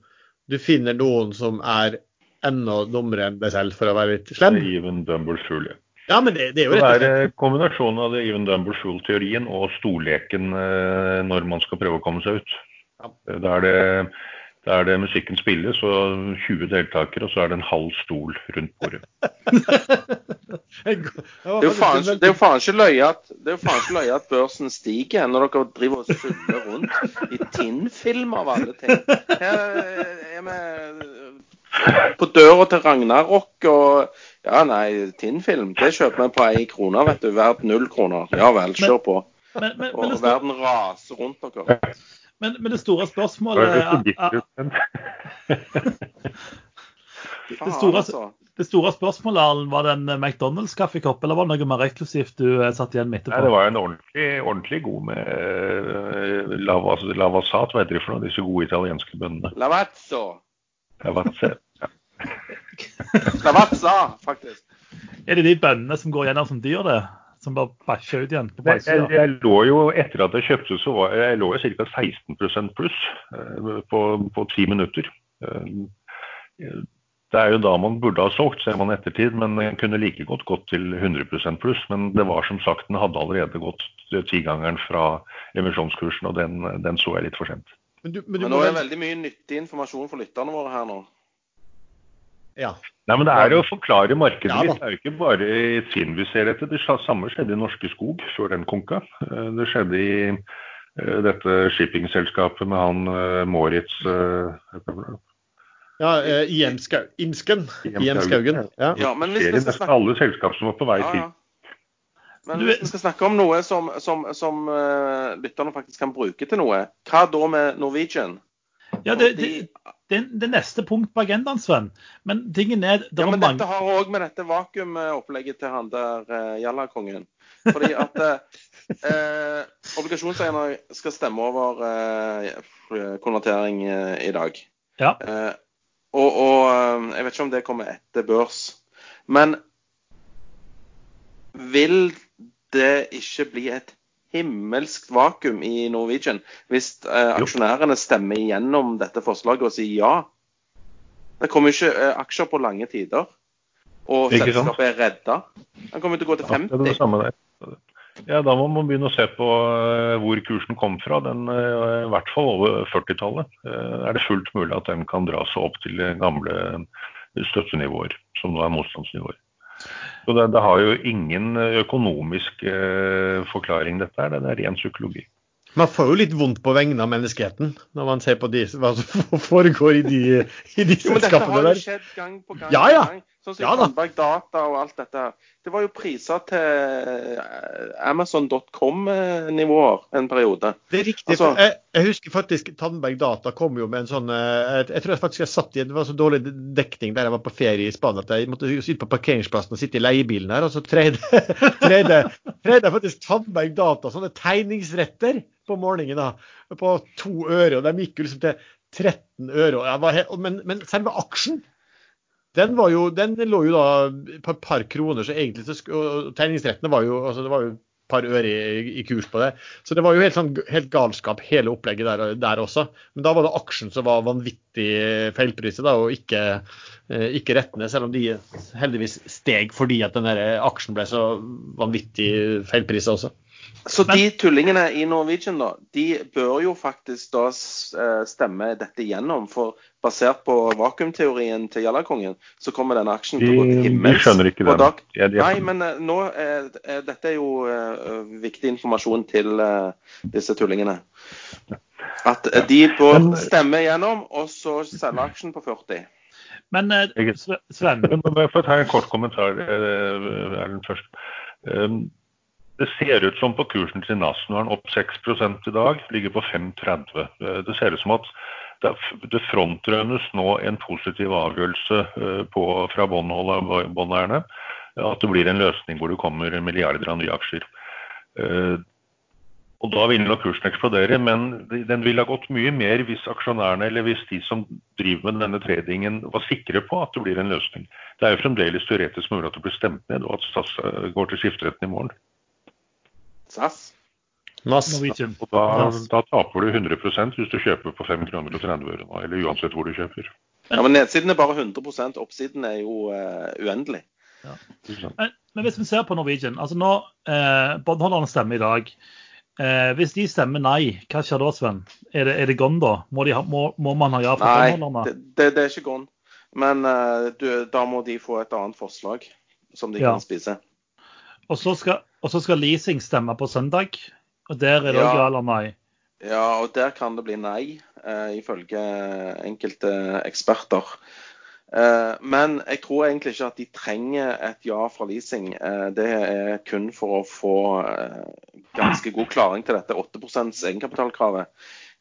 du finner noen som er enda dummere enn deg selv, for å være litt slem. Even Dumble-fool, ja. Ja, men det, det, er jo rett og slett Det er kombinasjonen av det Even Dumble-fool-teorien og storleken eh, når man skal prøve å komme seg ut. Ja. Da er det da er det musikken spilles og 20 deltakere, og så er det en halv stol rundt bordet. [LAUGHS] det er jo faen, det er jo faen ikke løye at, at, børsen stiger når dere driver og suller rundt i Tinn-film av alle ting. Her er vi på døra til Ragnarok og Ja, nei, Tinn-film, det kjøper vi på ei krone, vet du. Verdt null kroner. Ja vel, kjør på. Men, men, men, og verden raser rundt dere. Men, men, det store spørsmålet det, [LAUGHS] det, store, det store spørsmålet Arlen, var det en McDonald's-kaffekopp, eller var det noe mer eksklusivt du eh, satt igjen midt etterpå? Nei, det var en ordentlig, ordentlig god med lavasat, lava hva heter det for noe, disse gode italienske bønnene. Lavazzo. Lavazzo, ja. Lavazza, faktisk. Er det de bønnene som går gjennom som dyr, det? Som bare bæsja ut igjen? Jeg, jeg, jeg, lå jo, Etter at jeg kjøpte, så var jeg lå jo ca. 16 pluss eh, på ti minutter. Eh, det er jo da man burde ha solgt, ser man ettertid, men den kunne like godt gått til 100% pluss. Men det var som sagt, den hadde allerede gått tigangeren fra emisjonskursen, og den, den, så jeg litt for sent. Men, du, men, du men nå er det veldig mye nyttig informasjon for lytterne våre her nå. Ja. Nei, men Det er jo å forklare markedet ja, litt. Det er jo ikke bare i Finn vi ser dette. Det samme skjedde i Norske Skog før den konka. Eh, det skjedde i uh, dette shippingselskapet med han uh, Moritz Ja, IM Imsken. Imskaugen. Ja. ja, men hvis vi skal snakke... Alle selskap som var på vei til. Men hvis vi skal snakke om noe som, som, som lytterne faktisk kan bruke til noe, hva da med Norwegian? Ja, det, det, det, det neste punkt på agendaen, Sven. Men tingen er ja, men mange... Dette har òg med dette vakuumopplegget til han der uh, Jallakongen. Fordi at uh, obligasjonseierne skal stemme over uh, konvertering uh, i dag. Ja. og, og jeg vet ikke om det kommer etter børs. Men vil det ikke bli et himmelskt vakuum i Norwegian hvis eh, aksjonærene stemmer igjennom dette forslaget og sier ja. Det kommer ikke eh, aksjer på lange tider. Og selskapet er redda. Den kommer til å gå til 50. Ja, det er det samme der. Ja, Da må man begynne å se på eh, hvor kursen kom fra. Den, eh, I hvert fall over 40-tallet er det fullt mulig at den kan dra seg opp til gamle støttenivåer, som nå er motstandsnivåer. Så det, det har jo ingen økonomisk forklaring, dette her. Det er ren psykologi. Man får jo litt vondt på vegne av menneskeheten når man ser på de, hva som [LAUGHS] foregår i de, i de jo, men der. Dette har jo skjedd gang på gang. Ja, ja. Gang. Sånn som ja, Sandberg Data og alt dette. Det var jo priser til eh, Amazon.com-nivåer en periode. Det er riktig. Altså, jeg, jeg, husker faktisk Tandberg Data kom jo med en sånn eh, Jeg, jeg tror jeg faktisk jeg satt i det var så dårlig dekning der jeg var på ferie i Spania at jeg måtte sitte på parkeringsplassen og sitte i leiebilen her, og så treide jeg [LAUGHS] faktisk Tandberg Data sånne tegningsretter på morgenen da, på to øre. og De gikk jo liksom til 13 øre. Men, men selve aksjen den, jo, den, lå jo da på et par kroner, så egentlig så, tegningsrettene var jo altså det var jo et par øre i, i, kurs på det. Så det var jo helt, sånn, helt galskap, hele opplegget der, der, også. Men da var det aksjen som var vanvittig feilpriset, da, og ikke, eh, ikke rettene. Selv om de heldigvis steg fordi at den aksjen ble så vanvittig feilpriset også. Så de tullingene i Norwegian da, de bør jo faktisk da eh, stemme dette igjennom. For basert på vakuumteorien til Jallakongen, så kommer denne aksjen til å gå til himmels. De skjønner ikke det. Ja, de Nei, men uh, nå er, er, dette er jo uh, viktig informasjon til uh, disse tullingene. At de bør stemme igjennom, og så selge aksjen på 40. Men Sven Må jeg få ta en kort kommentar Erlend først. Um, det ser ut som på kursen til NAS, nå er den opp 6 i dag, ligger på 5,30. Eh, det ser ut som at det frontrønnes nå en positiv avgjørelse eh, på, fra båndeierne. At det blir en løsning hvor det kommer milliarder av nye aksjer. Eh, og Da vil nok kursen eksplodere, men den ville ha gått mye mer hvis aksjonærene eller hvis de som driver med denne tradingen var sikre på at det blir en løsning. Det er jo fremdeles teoretisk mulig at det blir stemt ned og at SAS går til skifteretten i morgen. SAS? NAS. Og da, da, taper du 100% hvis du kjøper på 5 kroner og 30 øre, eller uansett hvor du kjøper. Ja, men Nedsiden er bare 100 oppsiden er jo uh, uendelig. Ja. Men, men, hvis vi ser på Norwegian altså nå, eh, Båndholderne stemmer i dag. Eh, hvis de stemmer nei, hva skjer da, Sven? Er det, er det gone da? Må, de ha, må, må, man ha ja for båndholderne? Nei, det, det, det, er ikke gone. Men uh, du, da må de få et annet forslag som de ja. kan spise. Og så, skal, og så skal leasing stemme på søndag. Og der er det òg ja. ja eller nei? Ja, og der kan det bli nei, uh, ifølge enkelte eksperter. Uh, men jeg tror egentlig ikke at de trenger et ja fra leasing. Uh, det er kun for å få ganske god klaring til dette 8% egenkapitalkravet.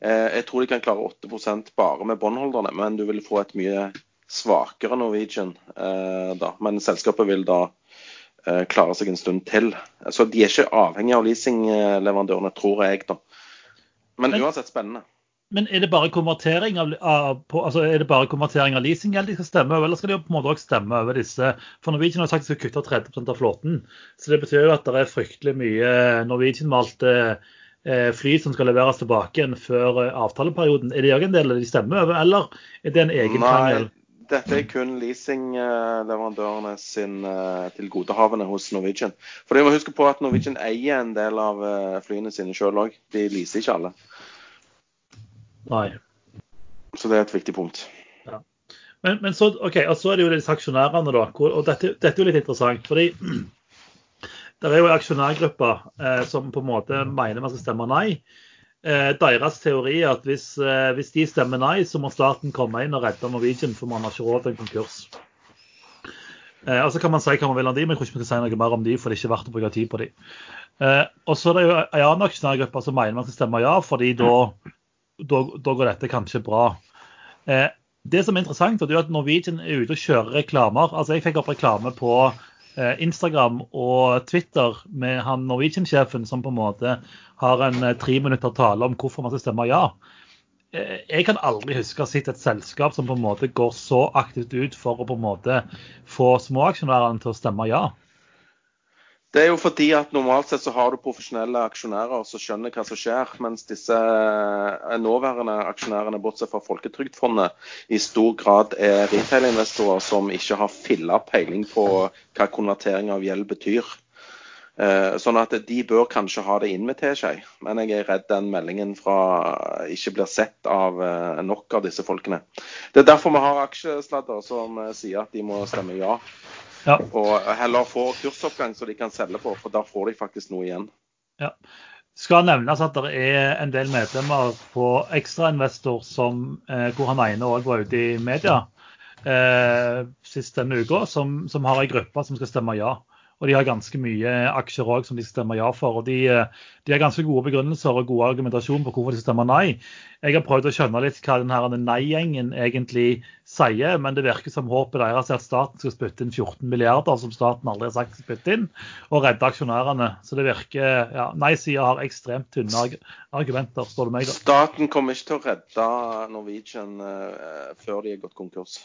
jeg tror de kan klare 8% bare med båndholderne, men du vil få et mye svakere Norwegian da. Men selskapet vil da Eh, klarer seg en stund til. Så de er ikke avhengig av leasingleverandørene, tror jeg. da. Men, men uansett spennende. Men er det bare konvertering av, av, på, altså er det bare konvertering av leasinggjeld de skal stemme over, eller skal de på en måte også stemme over disse? For Norwegian har sagt de skal kutte 30 av flåten. Så det betyr jo at det er fryktelig mye Norwegian-malte eh, fly som skal leveres tilbake igjen før eh, avtaleperioden. Er det òg en del av de stemmer over, eller er det en egen krangel? Dette er kun leasingleverandørene sin uh, tilgodehavende hos Norwegian. For du må huske på at Norwegian eier en del av uh, flyene sine sjøl òg. De leaser ikke alle. Nei. Så det er et viktig punkt. Ja. Men, men, så, okay, og så er det jo disse aksjonærene, da. Og dette, dette er jo litt interessant. fordi [CLEARS THROAT] det er jo aksjonærgrupper eh, som på en måte mener man skal stemme nei eh, deres teori er at hvis, eh, hvis, de stemmer nei, så må staten komme inn og redde Norwegian, for man har ikke råd til en konkurs. Eh, så kan man si hva man vil om de, men jeg tror ikke vi skal si noe mer om de, for det er ikke verdt å bruke tid på de. Eh, og så er det jo en annen aksjonærgruppe som mener man skal stemme ja, fordi da, da, går dette kanskje bra. Eh, det som er interessant, er at Norwegian er ute og kjører reklamer. Altså Jeg fikk opp reklame på Eh, Instagram og Twitter med han Norwegian-sjefen som på en måte har en eh, tre minutter tale om hvorfor man skal stemme ja. Eh, jeg kan aldri huske å ha sett et selskap som på en måte går så aktivt ut for å på en måte få småaksjonærene til å stemme ja. Det er jo fordi at normalt sett så har du profesjonelle aksjonærer som skjønner hva som skjer, mens disse eh, nåværende aksjonærene, bortsett fra Folketrygdfondet, i stor grad er retail-investorer som ikke har filla peiling på hva konvertering av gjeld betyr. Eh, sånn at de bør kanskje ha det inn med teskje. Men jeg er redd den meldingen fra ikke blir sett av eh, nok av disse folkene. Det er derfor vi har aksjesladder som sier at de må stemme ja. Ja. Og heller få kursoppgang så de kan selge på, for da får de faktisk noe igjen. Ja. Skal nevnes at det er en del medlemmer på Ekstrainvestor som, eh, hvor han ene òg var ute i media eh, sist denne uka, som, som har ei gruppe som skal stemme ja. Og de har ganske mye aksjer òg som de stemmer ja for. og de, eh, de, har ganske gode begrunnelser og god argumentasjon på hvorfor de stemmer nei. Jeg har prøvd å skjønne litt hva denne nei-gjengen egentlig sier, men det virker som håpet deres er at staten skal spytte inn 14 milliarder, som staten aldri har sagt skal spytte inn, og redde aksjonærene. Så det virker ja, Nei-sida har ekstremt tynne argumenter, står det meg. da. Staten kommer ikke til å redde Norwegian uh, før de har gått konkurs.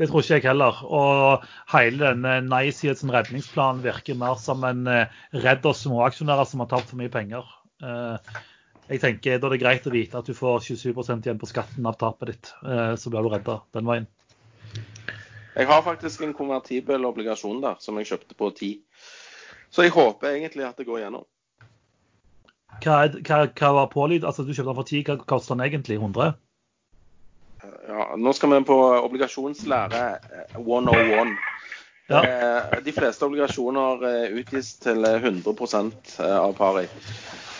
Det tror ikke jeg heller. Og hele denne nei-sidas redningsplan virker mer som en uh, redd oss småaksjonærer som har tapt for mye penger. Uh, jeg tenker Da er det greit å vite at du får 27% igjen på skatten av tapet ditt. Eh, så blir du redda den veien. Jeg har faktisk en konvertibel obligasjon der som jeg kjøpte på 10. Så jeg håper egentlig at det går gjennom. Hva, hva, hva var pålyd? Altså, du kjøpte den for 10, hva koster den egentlig? 100? Ja, nå skal vi på obligasjonslære 101. Ja. Eh, de fleste obligasjoner utgis til 100% av pari.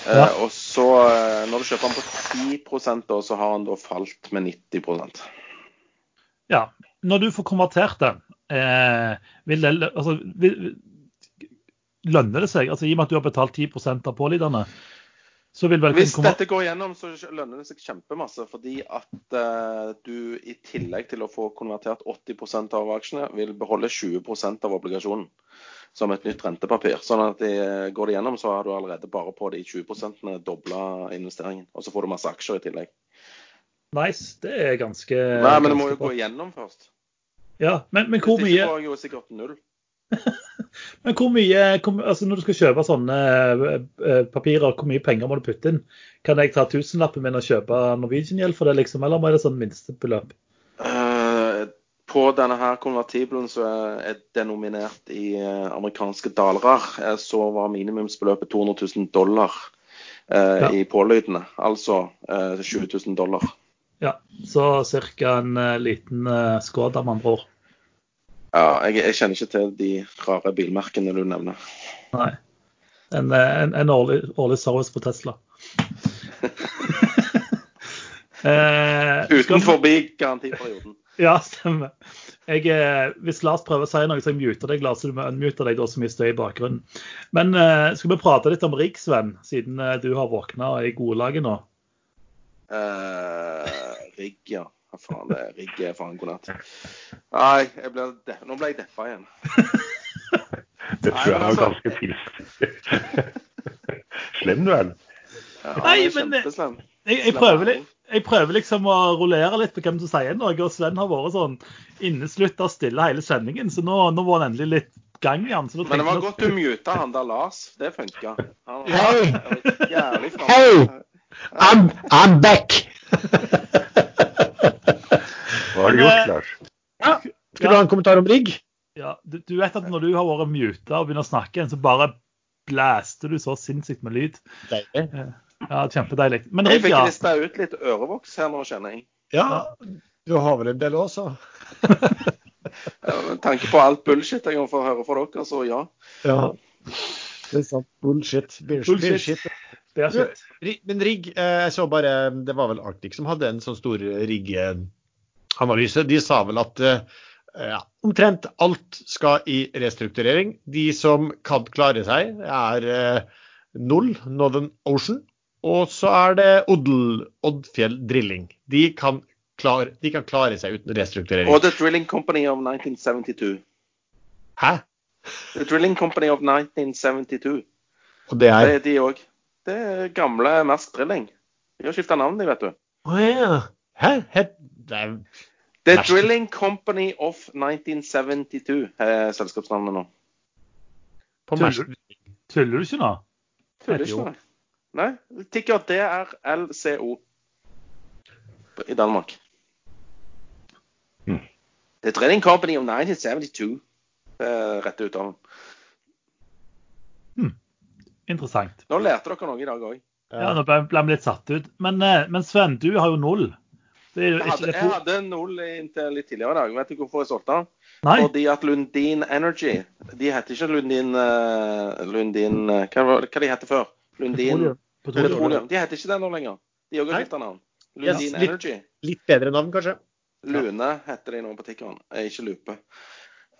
Ja. Eh, og så, eh, når du kjøper den på 10% da, så har den da falt med 90% Ja. Når du får konvertert den, eh, vil det, altså, vil, lønner det seg? Altså, I og med at du har betalt 10% av påliderne, så vil vel Hvis dette går gjennom, så lønner det seg kjempemasse. Fordi at uh, du i tillegg til å få konvertert 80% av aksjene, vil beholde 20% av obligasjonen som et nytt rentepapir. Sånn at de, går det gjennom, så har du allerede bare på de 20% dobla investeringen. Og så får du masse aksjer i tillegg. Nice. Det er ganske Nei, men det må jo gå igjennom først. Ja, men, men hvor mye Hvis ikke får jeg jo sikkert null. [LAUGHS] men hvor mye altså Når du skal kjøpe sånne uh, papirer, hvor mye penger må du putte inn? Kan jeg ta tusenlappen min og kjøpe Norwegian-gjeld for det, liksom? Eller må det sånn minstebeløp? På denne her konvertibelen så er det nominert i eh, amerikanske daler. Eh, så var minimumsbeløpet 200 000 dollar eh, ja. i pålydende. Altså eh, 20 000 dollar. Ja, så ca. en uh, liten uh, Skoda, med andre ord. Ja, jeg, jeg, kjenner ikke til de rare bilmerkene du nevner. Nei. En, en, en årlig, årlig, service på Tesla. [LAUGHS] [LAUGHS] eh, Utenfor garantiperioden. [LAUGHS] Ja, stemmer. Jeg, eh, hvis Lars prøver å si noe, så jeg muter deg, Lars. Så du må unmute deg er så mye støy i bakgrunnen. Men uh, skal vi prate litt om Rigg, Sven, siden uh, du har våkna og er i godlaget nå? Uh, rigg, ja. Hva faen, det er rigg er faen god natt. Nei, ble nå ble jeg deppa igjen. [LAUGHS] det tror jeg var altså, ganske pilsk. [LAUGHS] Slem du er. Ja, Nei, men jeg, jeg, prøver jeg prøver liksom å rullere litt på hvem som sier noe. Og Sven har vært sånn inneslutta stille hele sendingen, så nå, nå var han endelig litt gang igjen. Men det var godt du muta han der Lars. Det funka. Hei! Hei! I'm, I'm back! Hva har du gjort, Lars? Ja. Skal du ha en kommentar om rigg? Ja, du, du, vet at når du har vært muta og begynner å snakke igjen, så bare blæster du så sinnssykt med lyd. Deilig. Ja, kjempedeilig. Men jeg fikk lista ut litt ørevoks her nå, kjenner jeg. Ja, du har vel en del også? [LAUGHS] Med tanke på alt bullshit jeg får høre fra dere, så ja. ja. Det er sant. Bullshit. Bullshit. bullshit. Men rigg, eh, jeg så bare Det var vel Arctic som hadde en sånn stor rigg-analyse. De sa vel at eh, ja, omtrent alt skal i restrukturering. De som kan klare seg, er eh, null, Northern Ocean, og så er det Oddl, Oddfjell Drilling. De kan, klare, de kan klare seg uten restrukturering. Og The Drilling Company of 1972. Hæ? The Drilling Company of 1972. Og det er? Det er de òg. Det er gamle Mersk Drilling. De har skifta navn, de, vet du. Å oh, ja. Hæ? Het, det er The Mersk. Drilling Company of 1972 er selskapsnavnet nå. På Tuller, tuller du ikke nå? Tuller ikke nå. Nei, ticker DRLCO i Danmark. Mm. The Trading Company of 1972. Uh, er rette uttalen. hmm. Interessant. Nå lærte dere noe i dag òg. Ja, Nå ble vi litt satt ut. Men, eh, men Sven, du har jo null. Det er jo Jeg hadde, det jeg hadde null inntil litt tidligere i dag. Vet du hvorfor jeg solgte den? Fordi at Lundin Energy De heter ikke Lundin eh, Lundin eh, Hva hva de heter før? Lundin Petroleum. Petroleum. Petroleum. De heter ikke det nå lenger. De har også Nei. skifta navn. Lundin yes, Energy. Litt bedre navn, kanskje. Lune heter de nå på tikkeren, eh, ikke Lupe.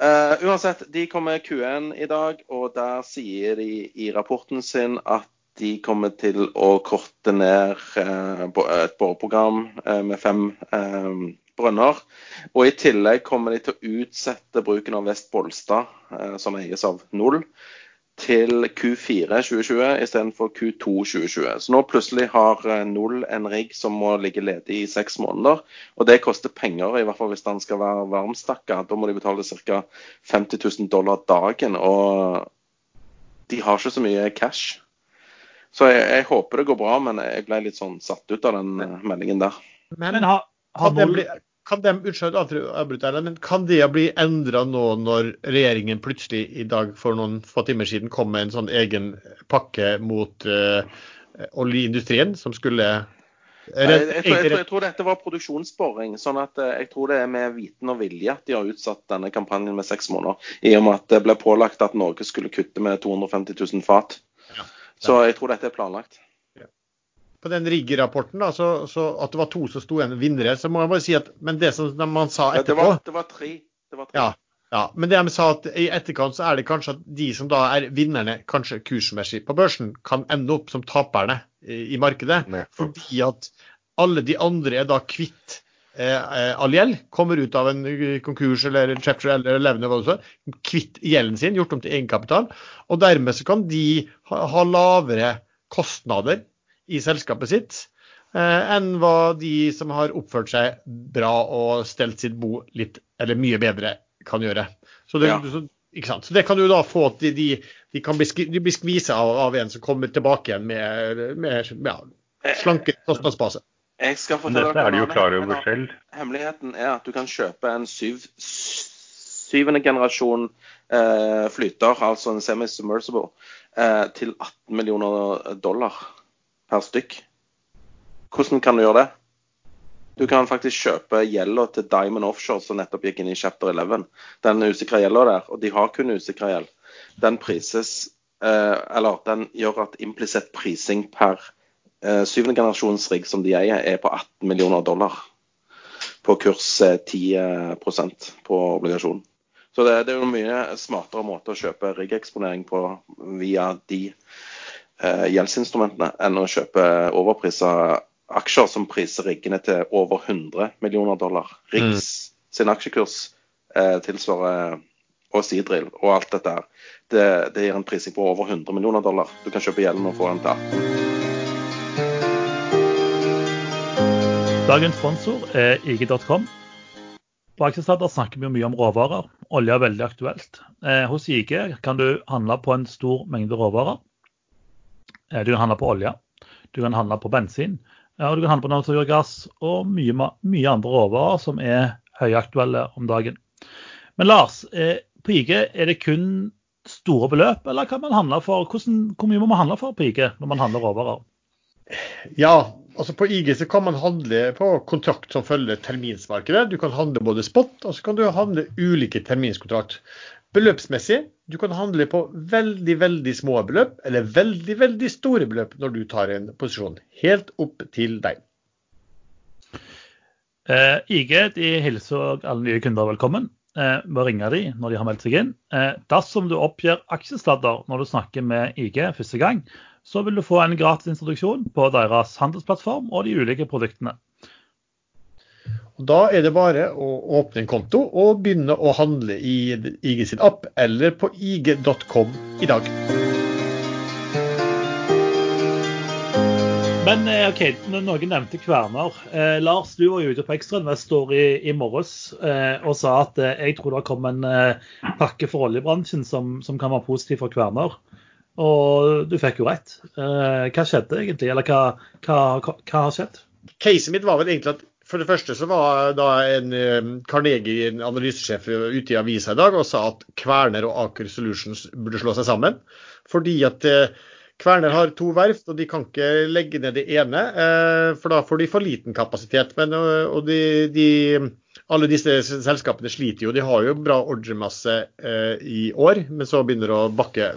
Uh, uansett, de kommer Q1 i dag, og der sier de i rapporten sin at de kommer til å korte ned uh, et boreprogram uh, med fem brønner. Og i tillegg kommer de til å utsette bruken av Vest Bolstad, som eies av Null, til Q4 2020 istedenfor Q2 2020. Så nå plutselig har eh, Null en rigg som må ligge ledig i seks måneder. Og det koster penger, i hvert fall hvis den skal være varmstakka. Da må de betale ca. 50 000 dollar dagen. Og de har ikke så mye cash. Så jeg, jeg håper det går bra, men jeg ble litt sånn satt ut av den eh, meldingen der. Men, Men har, har det null kan det, unnskyld, men kan det bli endra nå når regjeringen plutselig i dag for noen få timer siden kom med en sånn egen pakke mot uh, oljeindustrien, som skulle Jeg, jeg, tror, jeg, tror, jeg tror dette var produksjonsboring. sånn at eh, Jeg tror det er med viten og vilje at de har utsatt denne kampanjen med seks måneder. I og med at det ble pålagt at Norge skulle kutte med 250 000 fat. Ja. Så jeg tror dette er planlagt. På den Rigg-rapporten, da, så, så at det var to som sto igjen vinnere, så må jeg bare si at Men det som man sa Ja, Det etterpå var, det var tre. Det var tre. Ja, ja. Men det de sa at i etterkant så er det kanskje at de som da er vinnerne, kanskje kursmessig på børsen, kan ende opp som taperne i, i markedet. Nei. Fordi at alle de andre er da kvitt eh, eh, all gjeld. Kommer ut av en eh, konkurs eller en chapter eller levende, hva kvitt gjelden sin, gjort om til egenkapital. Og dermed så kan de ha, ha lavere kostnader i selskapet sitt eh, enn hva de som har oppført seg bra og stelt sitt bo litt eller mye bedre, kan gjøre. Så det, Ja. så, ikke sant? så det kan du da få at de, de, de kan bli, de blir skvisa av, av en som kommer tilbake igjen med, med ja, slanke kostnadsbase. Jeg skal fortelle dette er de jo klare over selv. Hemmeligheten er at du kan kjøpe en syv, syvende generasjon eh, flyter, altså en semi-submersible, eh, til 18 millioner dollar per stykk. Hvordan kan du gjøre det? Du kan faktisk kjøpe gjelda til Diamond Offshore, som nettopp gikk inn i chapter 11. Den usikra gjelda der, og de har kun usikra gjeld, den prises eh, Eller den gjør at implisitt prising per eh, syvende generasjons rigg som de eier, er på 18 millioner dollar på kurs eh, 10% på obligasjonen. Så det, det er jo mye smartere måte å kjøpe riggeksponering på via de eh, gjeldsinstrumentene enn å kjøpe overprisa aksjer som priser riggene til over 100 millioner dollar. Riggs sin aksjekurs eh, tilsvarer og Sidril og alt dette her. Det, det gir en prising på over 100 millioner dollar. Du kan kjøpe gjelden og få den til 18. Dagens sponsor er IG.com. På Aksjesladder snakker vi mye om råvarer. Olje er veldig aktuelt. Eh, hos IG kan du handle på en stor mengde råvarer. Eh, du kan handle på olje, du kan handle på bensin, og du kan handle på naturgass og mye, mye andre råvarer som er høyaktuelle om dagen. Men Lars, eh, på IG er det kun store beløp, eller kan man handle for, hvordan, hvor mye må man handle for på IG når man handler råvarer? Ja, altså på IG så kan man handle på kontrakt som følger terminsmarkedet. Du kan handle både spot, og så kan du handle ulike terminskontrakt. Beløpsmessig, du kan handle på veldig, veldig små beløp, eller veldig, veldig store beløp når du tar en posisjon. Helt opp til deg. Eh, IG de hilser alle nye kunder velkommen eh, ved ringe de når de har meldt seg inn. Eh, dersom du oppgir aksjestadder når du snakker med IG første gang, så vil du få en gratis introduksjon på deres handelsplattform og de ulike produktene. Da er det bare å åpne en konto og begynne å handle i IG sin app eller på ig.com i dag. Men eh, OK, noen nevnte Kverner. Eh, Lars, du var jo ute på Ekstrainvestor i, i morges eh, og sa at eh, jeg tror det kom en eh, pakke for oljebransjen som, som kan være positiv for Kverner. Og du fikk jo rett. Eh, hva skjedde egentlig, eller hva, hva, hva, hva har skjedd? Casen mitt var vel egentlig at for det første så var da en eh, Carnegie, analysesjef, ute i avisa i dag og sa at Kverner og Aker Solutions burde slå seg sammen. Fordi at Kverner Kværner har to verft, og de kan ikke legge ned det ene, eh, for da får de for liten kapasitet. Men, og de, de, alle disse selskapene sliter jo. De har jo bra ordremasse i år, men så begynner det å bakke.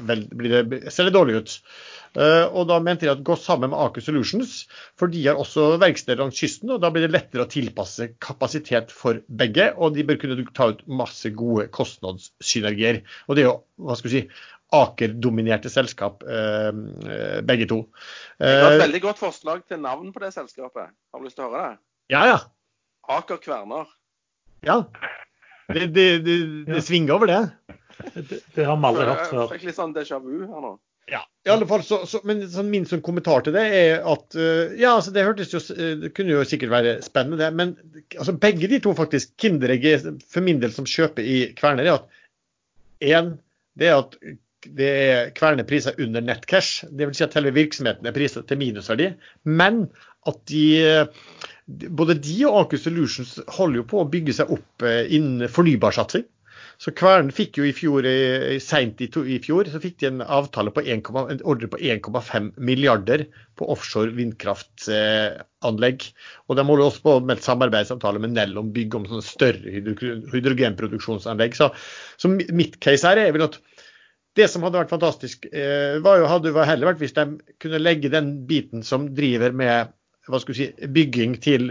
Ser det dårlig ut. Uh, og da mente de at gå sammen med Aker Solutions, for de har også verksteder langs kysten. og Da blir det lettere å tilpasse kapasitet for begge, og de bør kunne ta ut masse gode kostnadssynergier. Og det er jo hva skal vi si, Aker-dominerte selskap, uh, begge to. Det er et veldig godt forslag til navn på det selskapet. Har du lyst til å høre det? Ja, ja. Aker Kverner. Ja. Det, det, det, det svinger over, det. Det, det har vi aldri hørt før. Fikk litt sånn déjà vu her nå. Ja, i alle fall så, så Men sånn, min sånn kommentar til det er at uh, Ja, altså det hørtes jo Det kunne jo sikkert være spennende, det. Men altså, begge de to faktisk Kinderegget for min del som kjøper i Kverner, er at én, det er at det er Kværner priser under nettcash. Dvs. Si at hele virksomheten er priset til minusverdi. Men at de både de og Aker Solutions holder jo på å bygge seg opp eh, innen fornybarsatsing. Så Kvern fikk jo i fjor, seint i, i, fjor, så fikk de en avtale på 1, en ordre på 1,5 milliarder på offshore vindkraftanlegg. Og de holder også på med et samarbeidsavtale med Nell om bygg om sånne større hydrogenproduksjonsanlegg. Så, så mitt case her er vel at det som hadde vært fantastisk, eh, var jo, hadde jo heller vært hvis de kunne legge den biten som driver med hva skal si, bygging til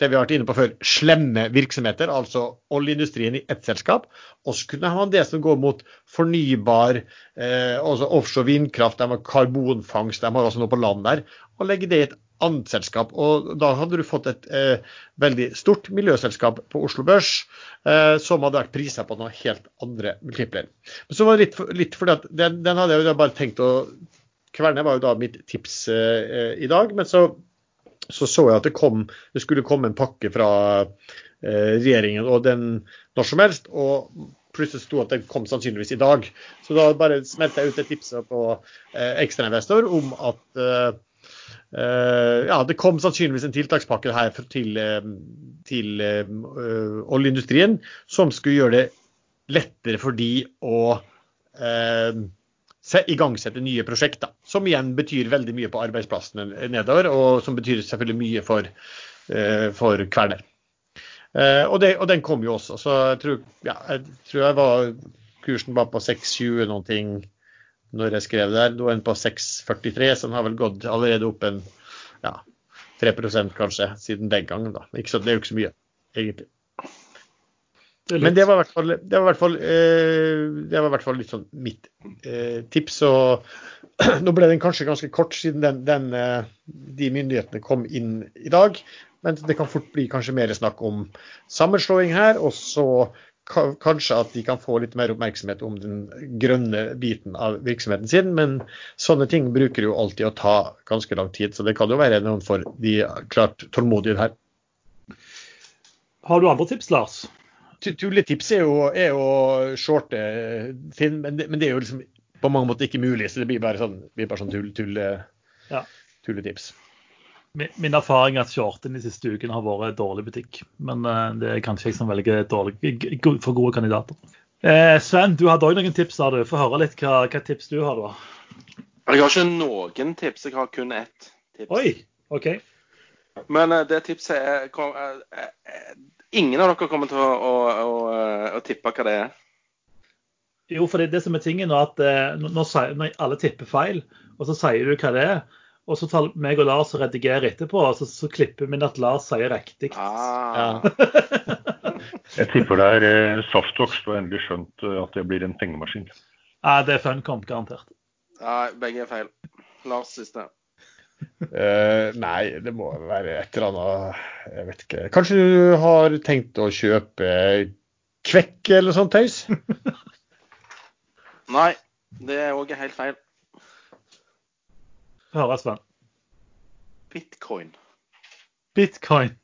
det vi har vært inne på før, slemme virksomheter, altså oljeindustrien i ett selskap. Og så kunne man det som går mot fornybar, eh, altså offshore vindkraft, de har karbonfangst, de har også noe på land der, og legge det i et annet selskap. Og da hadde du fått et eh, veldig stort miljøselskap på Oslo Børs, eh, som hadde vært prisa på noen helt andre multipler. Men så var det litt, litt fordi at den, den, hadde jeg jo bare tenkt å Kverne var jo da mitt tips eh, i dag. men så så så jeg at det, kom, det skulle komme en pakke fra eh, regjeringen og den når som helst. og Plutselig sto at den kom sannsynligvis i dag. Så da bare smelte jeg ut et tips på eh, ekstrainvestor om at eh, eh, ja, det kom sannsynligvis en tiltakspakke her til, eh, til uh, oljeindustrien som skulle gjøre det lettere for de å uh, igangsette nye prosjekter. Som igjen betyr veldig mye på arbeidsplassene nedover, og som betyr selvfølgelig mye for, uh, for Kværner. Uh, og, og, den kom jo også. Så jeg tror, ja, jeg, tror jeg var, kursen var på 6,20 noen ting når jeg skrev der. Nå er den på 6,43, så den har vel gått allerede opp en ja, 3 kanskje siden den gangen. da. Ikke så, det er jo ikke så mye, egentlig. Men det var i hvert fall, det var i hvert fall, eh, det var i hvert fall litt sånn mitt eh, tips. Og [CLEARS THROAT] nå ble den kanskje ganske kort siden den, den, eh, de myndighetene kom inn i dag. Men det kan fort bli kanskje mer snakk om sammenslåing her. Og så kanskje at de kan få litt mer oppmerksomhet om den grønne biten av virksomheten sin. Men sånne ting bruker jo alltid å ta ganske lang tid. Så det kan jo være noen for de klart tålmodige her. Har du andre tips, Lars? Tulletips er jo, er jo shorte Finn, men, men, det er jo liksom på mange måter ikke mulig, så det blir bare sånn, blir bare sånn tull, tull, ja. tulletips. Min, min erfaring er at shorten de siste ukene har vært dårlig butikk. Men uh, det er kanskje jeg som velger dårlig, for gode kandidater. Eh, Sven, du hadde òg noen tips. Har du? Få høre litt hva, hva, tips du har. da. Jeg har ikke noen tips, jeg har kun ett tips. Oi, ok. Men uh, det tipset er, kom, uh, Ingen av dere kommer til å, å, å, å tippe hva det er? Jo, for det, det som er tingen er at eh, når, når, alle tipper feil, og så sier du hva det er, og så tar meg og Lars og redigerer etterpå, og så, så klipper vi at Lars sier riktig. Ah. Ja. [LAUGHS] Jeg tipper det er eh, Saftox du har endelig skjønt eh, at det blir en pengemaskin. Ja, det er Funcomp, garantert. Ja, begge er feil. Lars siste. Uh, nei, det må være et eller annet Jeg vet ikke. Kanskje du har tenkt å kjøpe kvekk eller sånt tøys? [LAUGHS] nei, det er òg helt feil. Høres, Sven. Bitcoin. Bitcoin.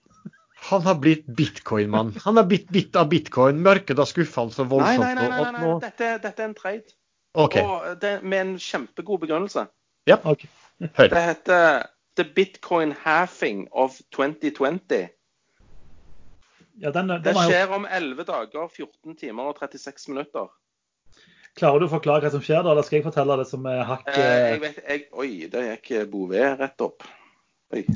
Han har blitt bitcoin-mann. Han har blitt bitt av bitcoin. Mørket har skuffa han så voldsomt. Nei, nei, nei, nei, nei. Dette, dette, er en trade. Okay. Og det, med en kjempegod begrunnelse. Ja, okay. Hør. Det heter The Bitcoin Halving of 2020. Ja, den, den det skjer om 11 dager, 14 timer og 36 minutter. Klarer du å forklare hva som skjer da, eller skal jeg fortelle det som er hakk Eh, jeg vet, jeg, oi, det gikk Bouvet rett opp. Oi.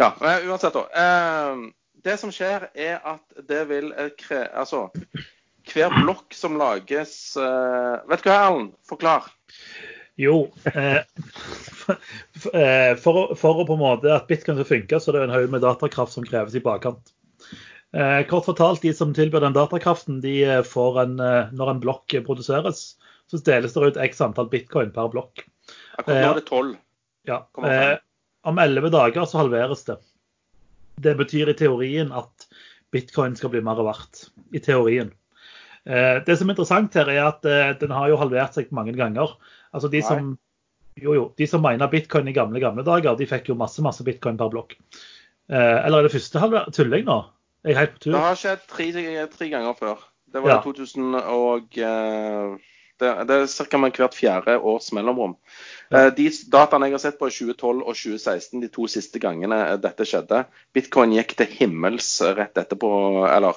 Ja, uansett, da. Eh, det som skjer, er at det vil eh, kre... Altså, hver blokk som lages eh, Vet du hva, Erlend? Forklar. Jo, eh, f- eh, for, å- for å på en måte at bitcoin skal funke, så er det en haug med datakraft som kreves i bakkant. Eh, kort fortalt, de som tilbyr den datakraften, de eh, får en, eh, når en blokk produseres, så deles det ut x antall bitcoin per blokk. Akkurat nå er det tolv. Ja. Eh, om elleve dager så halveres det. Det betyr i teorien at bitcoin skal bli mer verdt. I teorien. Eh, det som er interessant her, er at den har jo halvert seg mange ganger. Altså de som jo, jo, de som mina bitcoin i gamle gamle dager, de fikk jo masse masse bitcoin per blokk. Eh, eller er det første halvår? Tuller jeg nå? Jeg er helt på tur. Det har skjedd tre, tre ganger før. Det var Ja. i 2000 og eh, det, det er ca. hvert fjerde års mellomrom. Ja. Eh, De dataene jeg har sett på i 2012 og 2016, de to siste gangene dette skjedde, bitcoin gikk til himmels rett etterpå, eller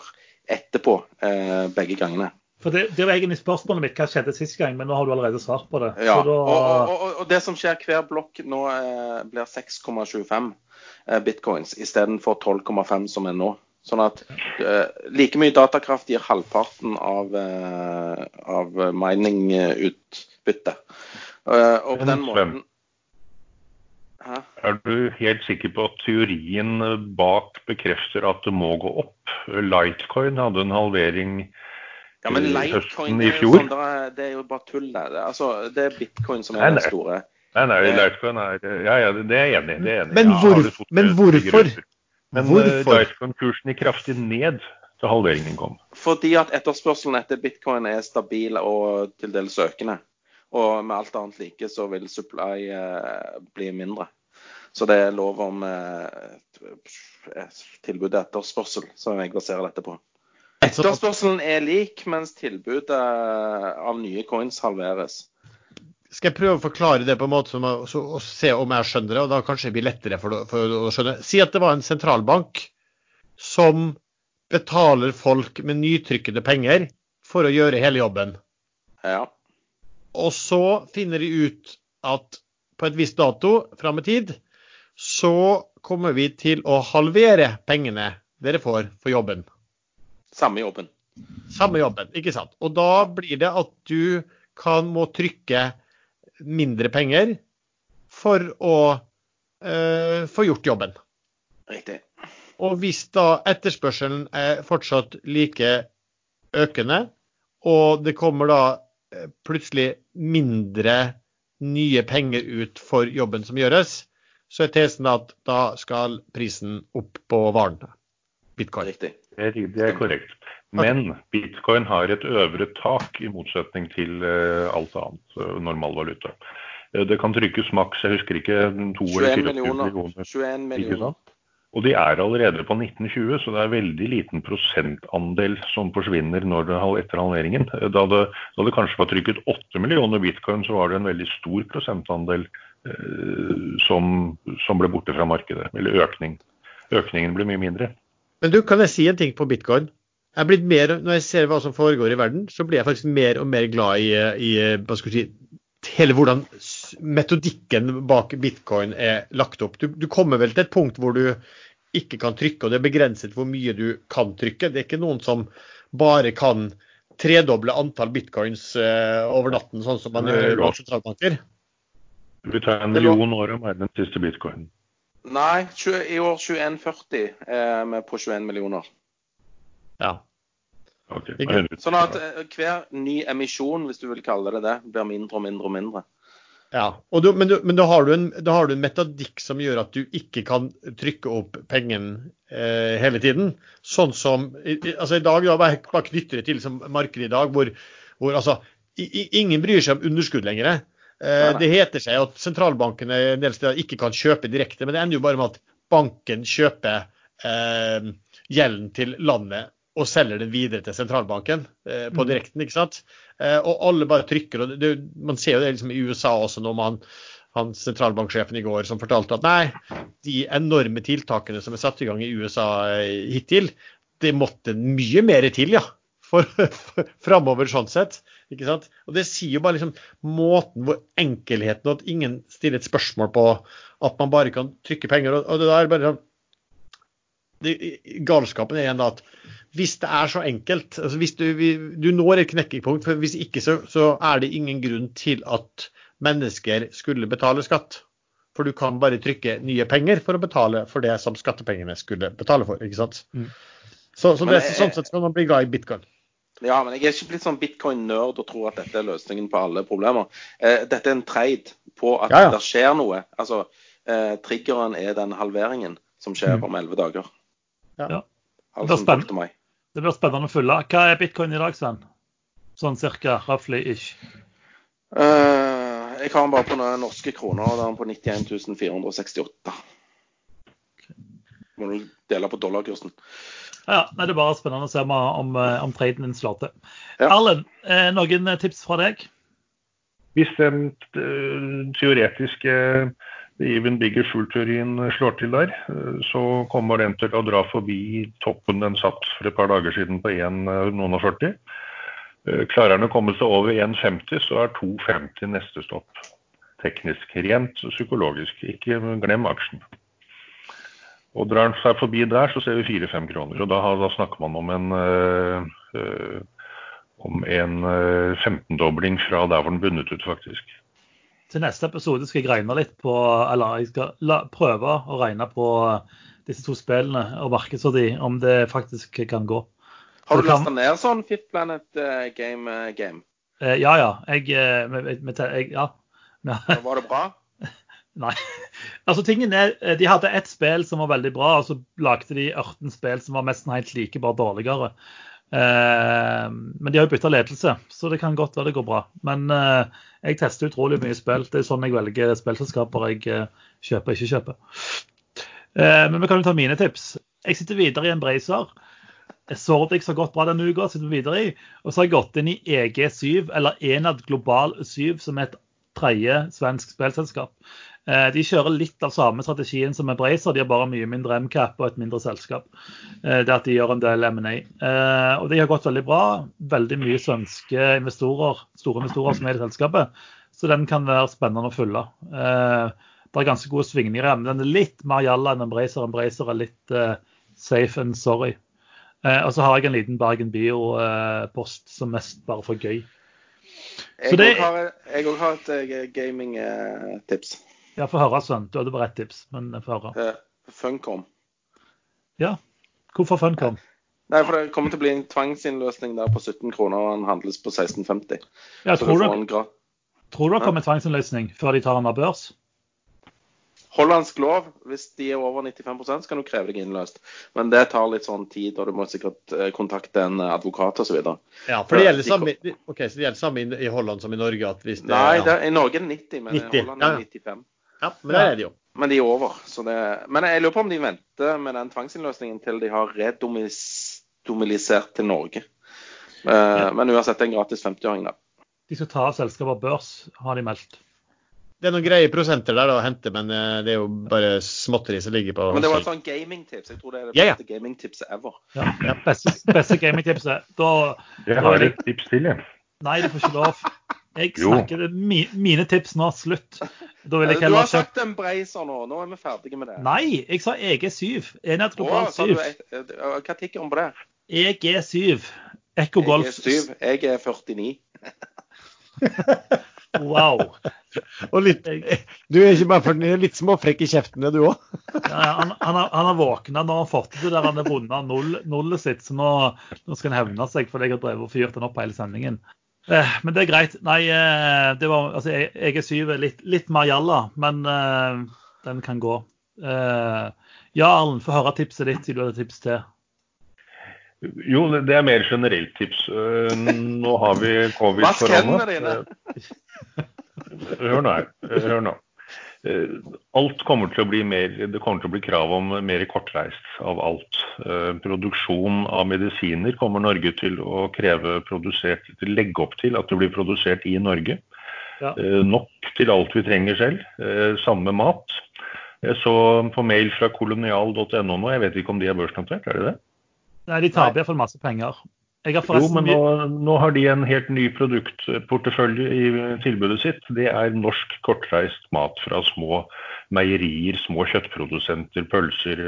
etterpå, eh, begge gangene. For det, det var egentlig spørsmålet mitt hva skjedde sist gang, men nå har du allerede svart på det. Ja, Så da, og, og, og, og det som skjer hver blokk nå eh, blir 6,25 eh, bitcoins istedenfor 12,5 som er nå. Sånn at eh, like mye datakraft gir halvparten av, eh, av mining-utbyttet. Eh, og på den måten Hæ? Er du helt sikker på at teorien bak bekrefter at det må gå opp? Litecoin hadde en halvering Ja, men Litecoin høsten i er, jo fjor. sånn, det er, jo bare tull. Det, Det- altså, det er bitcoin som Nei, er den store. Nei, nei, Litecoin er Ja, ja, det er jeg enig i. Men hvor- men hvorfor? Men Hvorfor? eh, Lightcoin-kursen gikk kraftig ned da halveringen kom. Fordi at etterspørselen etter bitcoin er stabil og til dels økende. Og med alt annet like så vil supply eh, bli mindre. Så det er lov om eh, tilbud og etterspørsel, som jeg baserer dette på. Etterspørselen er lik, mens tilbudet av nye coins halveres. Skal jeg prøve å forklare det på en måte som å, så, og se om jeg skjønner det, og da kanskje det blir lettere for, å- for å skjønne. Si at det var en sentralbank som betaler folk med nytrykkede penger for å gjøre hele jobben. Ja. Og så finner de ut at på et visst dato fram i tid, så kommer vi til å halvere pengene dere får for jobben. Samme jobben. Samme jobben, ikke sant? Og da blir det at du kan må trykke mindre penger for å eh, få gjort jobben. Riktig. Og hvis da etterspørselen er fortsatt like økende, og det kommer da eh, plutselig mindre nye penger ut for jobben som gjøres, så er tesen at da skal prisen opp på varen. Bitcoin. Riktig. Det er, det er korrekt. Men bitcoin har et øvre tak, i motsetning til eh, alt annet uh, normal valuta. Eh, det kan trykkes maks, jeg husker ikke, 2 eller 21 24 millioner. millioner. 21 millioner. Og de er allerede på 1920, så det er veldig liten prosentandel som forsvinner når det, etter halveringen. Da det, da det kanskje var trykket 8 millioner bitcoin, så var det en veldig stor prosentandel eh, som, som ble borte fra markedet. Eller økning. Økningen ble mye mindre. Men du, kan jeg si en ting på bitcoin? Jeg er mer, Når jeg ser hva som foregår i verden, så blir jeg faktisk mer og mer glad i, i hva skal si, hele hvordan metodikken bak bitcoin er lagt opp. Du, du kommer vel til et punkt hvor du ikke kan trykke, og det er begrenset hvor mye du kan trykke. Det er ikke noen som bare kan tredoble antall bitcoins eh, over natten, sånn som man gjør i sentralbanker. Det vil ta en million år å være den siste bitcoinen. Nei, 20, i år 2140 er vi på 21 millioner. Ja. Okay. Sånn at eh, hver ny emisjon, hvis du vil kalle det det, blir mindre og mindre og mindre. Ja, og du, men, du, men da, har du en, da har du en metodikk som gjør at du ikke kan trykke opp pengen eh, hele tiden. Sånn som altså i dag, da, bare, bare knytter det til liksom, markedet i dag, hvor, hvor altså, i, i, ingen bryr seg om underskudd lenger. Eh, det heter seg at sentralbankene en del steder ikke kan kjøpe direkte, men det ender jo bare med at banken kjøper eh, gjelden til landet og selger den videre til sentralbanken eh, på Mm. direkten. ikke sant? Eh, og alle bare trykker. og det, det, Man ser jo det liksom i USA også, når man han sentralbanksjefen i går som fortalte at nei, de enorme tiltakene som er satt i gang i USA eh, hittil, det måtte mye mer til, ja. For, [LAUGHS] for framover sånn sett. Ikke sant? Og Det sier jo bare liksom måten hvor enkelheten og at ingen stiller et spørsmål på at man bare kan trykke penger. og, og det der bare sånn, det, Galskapen er igjen da at hvis det er så enkelt altså hvis du, du når et knekkepunkt, for hvis ikke så, så er det ingen grunn til at mennesker skulle betale skatt. For du kan bare trykke nye penger for å betale for det som skattepengene skulle betale for. ikke sant? Mm. Så, så det, sånn sett kan man bli glad i bitcoin. Ja, men jeg er ikke blitt sånn bitcoin-nerd og tror at dette er løsningen på alle problemer. Eh, dette er en trade på at Ja, ja. det skjer noe. Altså, eh, triggeren er den halveringen som skjer Mm. om elleve dager. Ja. Ja. Altså Det blir, spennende. Det blir spennende å følge. Hva er bitcoin i dag, Sven? Sånn cirka, roughly ish. Eh, jeg har den bare på noen norske kroner, og da er den på 91 468. Må du dele på dollarkursen. Ja, nei, Det er bare spennende å se om, om, om traden din slår til. Ja. Erlend, eh, noen tips fra deg? Hvis den eh, teoretiske even bigger fool-teorien slår til der, eh, så kommer den til å dra forbi toppen den satt for et par dager siden på 1,40. Eh, Klarer den å komme seg over 1,50, så er 2,50 neste stopp. Teknisk. Rent psykologisk. Ikke glem aksjen. Og drar den seg forbi der, så ser vi 4-5 kroner. Og da, da snakker man om en eh, eh, om en eh, 15-dobling fra der hvor den bundet ut, faktisk. Til neste episode skal jeg regne litt på Eller jeg skal la, prøve å regne på disse to spillene og markedsverdi, om det faktisk kan gå. Har du lasta ned sånn Fifth Planet uh, game? Uh, game? Uh, ja, ja. Jeg, eh, med, med, jeg Ja. Ja. Var det bra? Nei. [LAUGHS] Altså, tingen er, eh, De hadde ett spill som var veldig bra, og så lagde de 18 spill som var nesten helt like, bare dårligere. Eh, men de har jo bytta ledelse, så det kan godt være det går bra. Men eh, jeg tester utrolig mye spill. Det er sånn jeg velger spillselskaper jeg eh, kjøper og ikke kjøper. Eh, men vi kan jo ta mine tips. Jeg sitter videre i en Bracer. Sordix har gått bra denne uka, sitter vi videre i. Og så har jeg gått inn i EG7, eller Enad Global 7, som er et tredje svensk spillselskap. Eh, De kjører litt av samme strategien som Embracer, de har bare mye mindre MCAP og et mindre selskap. Eh, Det at de gjør en del M&A. Eh, Og de har gått veldig bra. Veldig mye svenske investorer, store investorer som er i selskapet. Så den kan være spennende å følge. Det er ganske gode svingninger, men den er litt mer jalla enn Embracer. Embracer er litt safe and sorry. Og så har jeg en liten Bergen Bio-post som mest bare for gøy. Så Jeg det- òg har, har et gamingtips. gaming-tips. Ja, få høre, Sven. Du hadde bare ett tips, men få høre. Eh, Funcom. Ja. Hvorfor Funcom? Nei, for Det kommer til å bli en tvangsinnløsning der på 17 kroner, og den handles på 16,50. Ja, tror, du tror du det kommer tvangsinnløsning før de tar den av børs? Hollandsk lov, hvis de er over 95 så kan du kreve deg innløst. Men det tar litt sånn tid, og du må sikkert eh, kontakte en advokat osv. Ja, for det gjelder De samme, ok, så det gjelder samme i- i Holland som i Norge? at hvis det, Nei, ja. det, i Norge er det 90, men 90, i Holland er ja, ja. det 95. ja, men det er det jo. Men de er over. Så det, men jeg lurer på om de venter med den tvangsinnløsningen til de har redomilisert til Norge. Eh, Men uansett det er en gratis 50-åring, da. De skal ta av selskapet børs, har de meldt. Det er noen greie prosenter der da, å hente, men eh, det er jo bare småtteri som ligger på Men det var et sånt gamingtips. Jeg tror det er det Ja, ja. beste gamingtipset ever. Ja, ja. Beste, beste gamingtipset. Da Jeg har et tips til, jeg. Nei, du får ikke lov. Jeg snakker mi, Mine tips nå. Slutt. Da vil jeg Du heller har sagt en breiser nå. Nå er vi ferdige med det. Nei, jeg sa EG7. Enhet global du 7. et, et, hva tikker om på det? EG7. Ekko Golf er 7. Jeg er 49. Wow. Og litt, du er ikke bare for, du er litt småfrekk i kjeften, er du òg? Han, han, har, han har våkna når han har fått det der han har vunnet null, nullet sitt. Så nå, nå skal han hevne seg fordi jeg har drevet og fyrt den opp hele sendingen. Eh, men det er greit. Nei, eh, det var, altså, jeg, jeg er syv, litt, litt mer jalla, men eh, den kan gå. Eh, ja, Arlen, få høre tipset ditt siden du hadde tips til. Jo, det er mer generelt tips. Eh, Nå har vi covid Vask hendene dine. Hør nå her. Hør nå. Eh, Alt kommer til å bli mer, det kommer til å bli krav om mer kortreist av alt. Eh, Produksjon av medisiner kommer Norge til å kreve produsert, til å legge opp til at det blir produsert i Norge. Ja. Eh, Nok til alt vi trenger selv. Samme mat. Jeg så på mail fra kolonial.no nå, jeg vet ikke om de er børsnotert, er de det? Nei, De taper iallfall masse penger. Jeg har Jo, men nå, nå har de en helt ny produktportefølje i tilbudet sitt. Det er norsk kortreist mat fra små meierier, små kjøttprodusenter, pølser,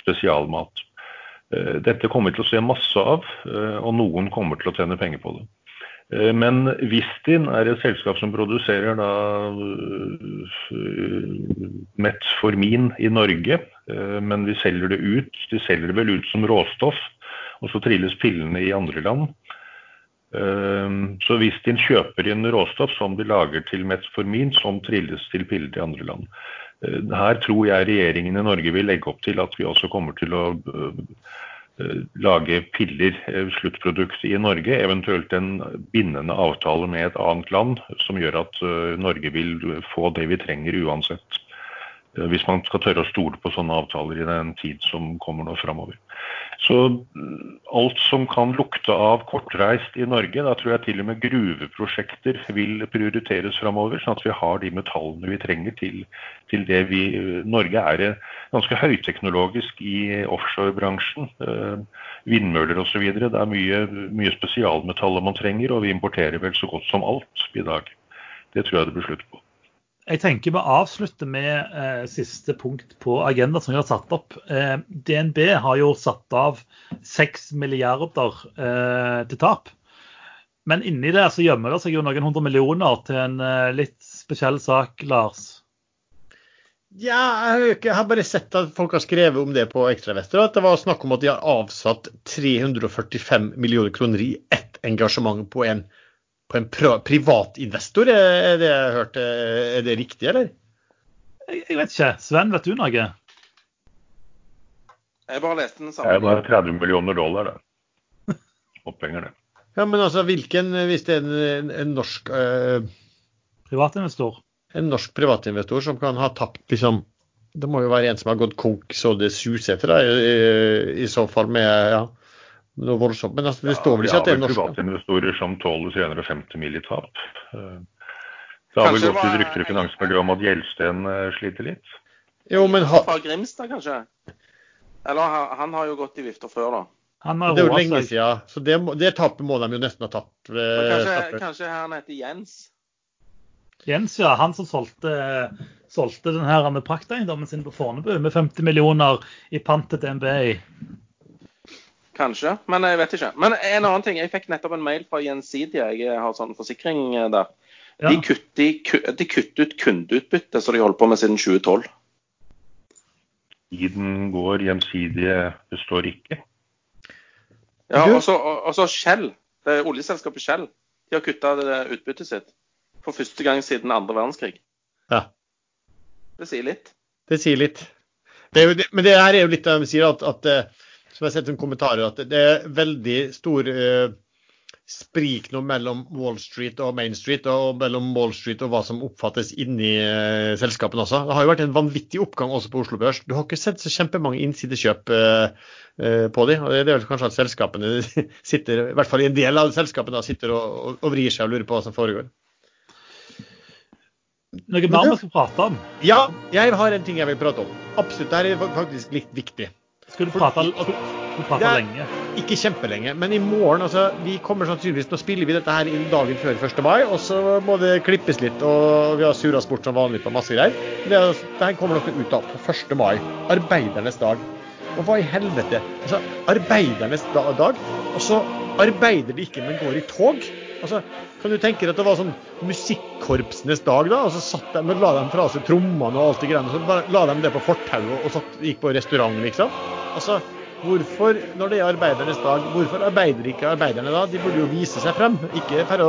spesialmat. Eh, Dette kommer vi til å se masse av, eh, og noen kommer til å tjene penger på det. Eh, Men Vistin er et selskap som produserer da metformin i Norge, men vi selger det ut. De selger det vel ut som råstoff, og så trilles pillene i andre land. Så hvis de kjøper inn råstoff som de lager til metformin, som trilles til piller i andre land. Eh, Her tror jeg regjeringen i Norge vil legge opp til at vi også kommer til å øh, eh, lage piller, eh, sluttprodukt i Norge, eventuelt en bindende avtale med et annet land som gjør at eh, Norge vil få det vi trenger uansett. Eh, Hvis man skal tørre å stole på sånne avtaler i den tid som kommer nå framover. Så mm, alt som kan lukte av kortreist i Norge, da tror jeg til og med gruveprosjekter vil prioriteres framover, sånn at vi har de metallene vi trenger til, til det vi Norge er eh, ganske høyteknologisk i offshorebransjen. Eh, vindmøller osv. Det er mye, mye spesialmetaller man trenger, og vi importerer vel så godt som alt i dag. Det tror jeg det blir slutt på. Jeg tenker vi avslutter med eh, siste punkt på agenda som vi har satt opp. Eh, DNB har jo satt av 6 milliarder eh, til tap. Men inni det så gjemmer det seg jo noen hundre millioner til en eh, litt spesiell sak, Lars. Ja, jeg har, bare sett at folk har skrevet om det på Ekstravester. At det var snakk om at de har avsatt 345 millioner kroner i ett engasjement på en, på en privatinvestor. Er det jeg hørte. er det riktig, eller? Jeg, jeg vet ikke. Sven, vet du noe? Jeg bare leste den Det samme. er bare 30 millioner dollar, det. [LAUGHS] Opphenger, det. Ja, men altså, hvilken, hvis det er en, en norsk øh, Privatinvestor. en norsk privatinvestor som kan ha tapt liksom Det må jo være en som har gått konk så det suser etter, da, i, i så fall med ja, noe voldsomt. Men altså, det står vel ikke at det er norske? Vi har privatinvestorer som tåler 350 mill. i tap. Eh, Det har vel gått ut rykter i finansmiljøet om at Gjelsten eh, sliter litt. Jo, men ha, Fra Grimstad, kanskje? Eller han, han har jo gått i vifter før, da. Han har det er jo lenge seg. siden, så det, det tapet må de jo nesten ha tatt. eh, kanskje, tatt. kanskje han heter Jens? Jens, ja. Han som solgte, solgte den her med prakteiendommen sin på Fornebu med 50 millioner i pant til DNB. i. Kanskje, men jeg vet ikke. Men en annen ting. Jeg fikk nettopp en mail fra Gjensidige. Jeg har sånn forsikring eh, der. Ja. De, kutter, de, kutter ut kundeutbytte som de holdt på med siden 2012. Tiden går, gjensidige består ikke. Ja, og så- Shell, det er oljeselskapet Shell, de har kutta utbyttet sitt for første gang siden andre verdenskrig. Ja. Det sier litt. Det sier litt. Det er jo, men det her er jo litt det de sier, at, at eh, som jeg har sett som kommentarer, at det er veldig stor eh, sprik nå mellom Wall Street og Main Street, og mellom Wall Street og hva som oppfattes inni eh, selskapene også. Det har jo vært en vanvittig oppgang også på Oslo Børs. Du har ikke sett så kjempemange innsidekjøp eh, eh, på de, og det er vel kanskje at selskapene [LAUGHS] sitter, i hvert fall en del av selskapene, da, sitter og, og, og vrir seg og lurer på hva som foregår. Noe mer vi skal prate om? Ja, jeg har en ting jeg vil prate om. Absolutt, Dette er faktisk litt viktig. Skal du prate, du prate er- lenge? Ikke kjempelenge, men i morgen altså, vi kommer sannsynligvis Nå spiller vi dette her inn dagen før 1. mai, og så må det klippes litt, og vi har surra bort som vanlig på masse greier. Det, det her kommer dere ut av på 1. mai, arbeidernes dag. Og hva i helvete? Altså, arbeidernes da, dag, og så arbeider de ikke, men går i tog. Altså, Kan du tenke deg at det var sånn musikkorpsenes dag, da? Og så satt de, men la de fra seg trommene og alt det greiene, så bare la de det på fortauet og satt, gikk på restaurant, liksom. Altså, Hvorfor, når det er arbeidernes dag, hvorfor arbeider ikke arbeiderne da? De burde jo vise seg frem, ikke for å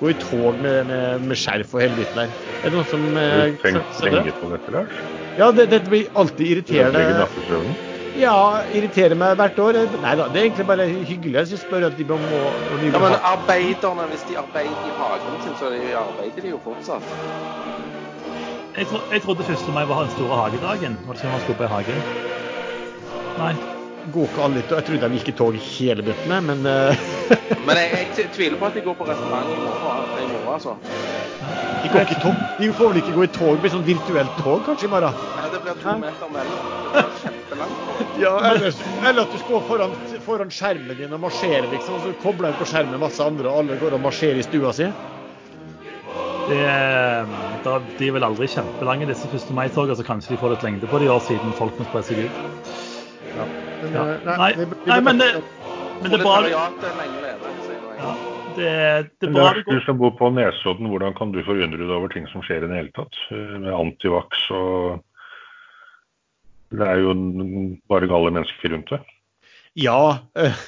gå i tog med, med, med skjerf og hele biten der. Er det noen som eh, du tenker på dette, Lars? Ja, det, det blir alltid irriterende. Ja, irriterer meg hvert år. Nei da, det er egentlig bare hyggelig. Jeg synes bare at de må, og må Ja, men arbeiderne, hvis de arbeider i hagen sin, så de arbeider de jo fortsatt. Jeg, tro, jeg trodde 1. mai var den store hagedagen. Var det sånn man skulle på i hagen? Nei. går ikke alle Jeg trodde de gikk i tog hele bøttene, men uh... Men jeg, jeg tviler på at de går på restaurant i morgen. I altså. De, går ikke i tog. de får vel ikke gå i tog med sånn virtuelt tog kanskje i morgen? Nei, det blir to meter mellom. Kjempelangt. Ja, eller, eller at du står foran, foran skjermen din og marsjerer, liksom. Og så kobler du på skjermen masse andre, og alle går og marsjerer i stua si. Det, da, de er vel aldri kjempelange, disse 1. mai-togene, så kanskje de får litt lengde på de år siden folk må spre seg ut. Ja. Men, Ja. Nei, Nei, det- det- nei, men det, men det er bra ja, det, det er bra det du går som bor på Nesodden, hvordan kan du forundre deg over ting som skjer i det hele tatt? Eh, Med antivax og Det er jo bare gale mennesker rundt deg. Ja, eh,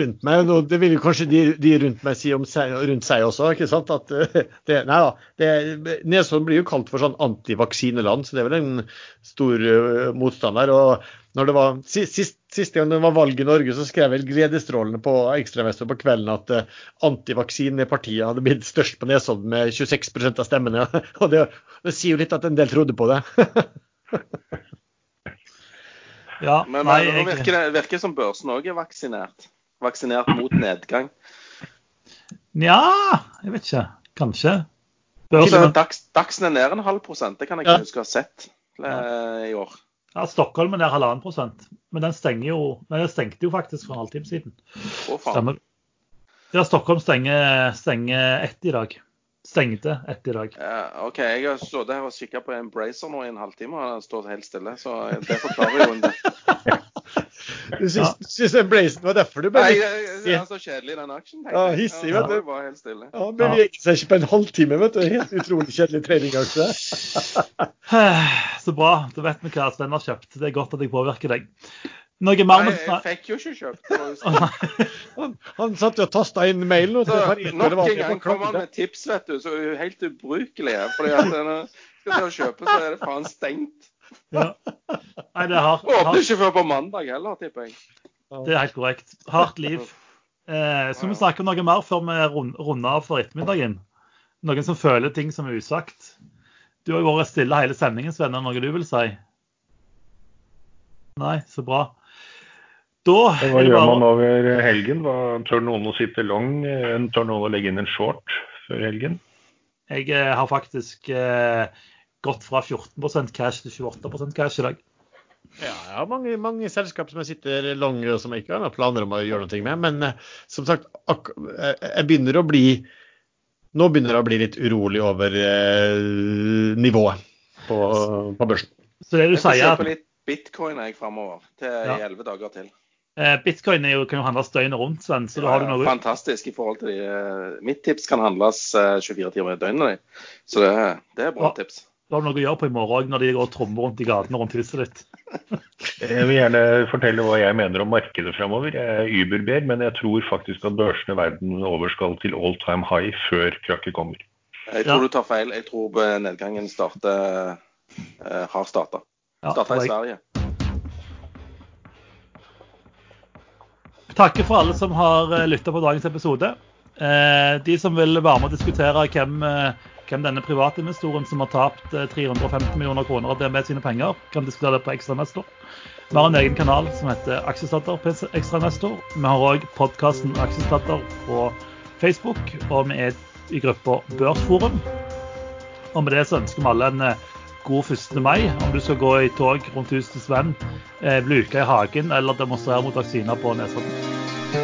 rundt meg. og Det vil kanskje de, de rundt meg si om seg, rundt seg også, ikke sant? At eh, det, nei da. Det, Nesodden blir jo kalt for sånn antivaksineland, så det er vel en stor motstander. Og når det var, sist, sist, siste gang det var valg i Norge, så skrev vel Gledesstrålene på Ekstremester på kvelden at uh, antivaksinepartiet hadde blitt størst på Nesodden med 26% av stemmene. [LAUGHS] Og det, det sier jo litt at en del trodde på det. [LAUGHS] Ja, Men, nei, men nå virker det virker som børsen òg er vaksinert. Vaksinert mot nedgang. Nja, jeg vet ikke. Kanskje. Børsen, Dags, Dagsen er ned en halv prosent. Det kan jeg Ja. ikke huske å ha sett eh, i år. ja, Stockholm er ned halvannen prosent. Men den stenger jo Nei, den stengte jo faktisk for en halvtime siden. Å, faen. Stemmer. Ja, Stockholm stenger, stenger ett i dag. Stengte ett i dag. Ja, OK, jeg har stått her og kikka på Embracer nå i en halvtime, og den står helt stille. Så det forklarer jo en del. [LAUGHS] Du syns, syns Embracen var derfor du ble Nei, jeg er så kjedelig, den aksjen. Ja, hissig, Ja, vet du. var helt stille. Ja, Han beveger seg ikke på en halvtime, vet du. Helt utrolig kjedelig tradingakse. [LAUGHS] Så bra. Da vet vi hva Sven har kjøpt. Det er godt at jeg påvirker deg. Noe mer Nei, jeg fikk jo ikke kjøpt. [LAUGHS] Han, han satt jo og tasta inn mail nå. Så nok en gang kommer han med tips, vet du, så er helt ubrukelige. Fordi at når skal til å kjøpe, så er det faen stengt. Ja. Nei, det er hardt. Åpner ikke før på mandag heller, tipper jeg. Det er helt korrekt. Hardt liv. Eh, så må vi snakke om noe mer før vi runder av for ettermiddagen. Noen som føler ting som er usagt. Du har jo vært stille hele sendingen, Sven. Er det noe du vil si? Nei, så bra. Da Hva gjør bare man over helgen? Hva, tør noen å sitte long? Eh, Tør noen å legge inn en short før helgen? Jeg eh, har faktisk eh, gått fra 14% cash til 28% cash i dag. Ja, jeg har mange, mange selskap som jeg sitter long og som jeg ikke har noen planer om å gjøre noe med. Men eh, som sagt, ak eh, jeg begynner å bli Nå begynner jeg å bli litt urolig over eh, nivået på, på børsen. Så det du Jeg får sier, på litt bitcoin jeg framover til Ja. i elleve dager til. eh, bitcoin er jo, kan jo handles døgnet rundt, Sven. Så da har du noe Fantastisk i forhold til de Mitt tips kan handles eh, 24 timer i døgnet. Så det, det er bra Ja. tips. Da har du noe å gjøre på i morgen òg, når de går og trommer rundt i gatene rundt huset ditt. Jeg vil gjerne fortelle hva jeg mener om markedet framover. Jeg er überber, men jeg tror faktisk at børsene verden over skal til all time high før krakket kommer. Jeg tror Ja. du tar feil. Jeg tror eh, nedgangen starter, eh, har starta. Ja, Starta og i Sverige. takker for alle som har lytta på dagens episode. Eh, de som vil være med og diskutere hvem, eh, hvem denne privatinvestoren som har tapt eh, 350 millioner kroner av DNB sine penger, kan diskutere det på Ekstrainvestor. Vi har en egen kanal som heter Aksjestatter på Ekstrainvestor. Vi har òg podkasten Aksjestatter på Facebook, og vi er i gruppa Børsforum. Og med det så ønsker vi alle en eh, god 1. mai. Om du skal gå i tog rundt huset til Sven, eh, bluke i hagen eller demonstrere mot vaksiner på Nesodden.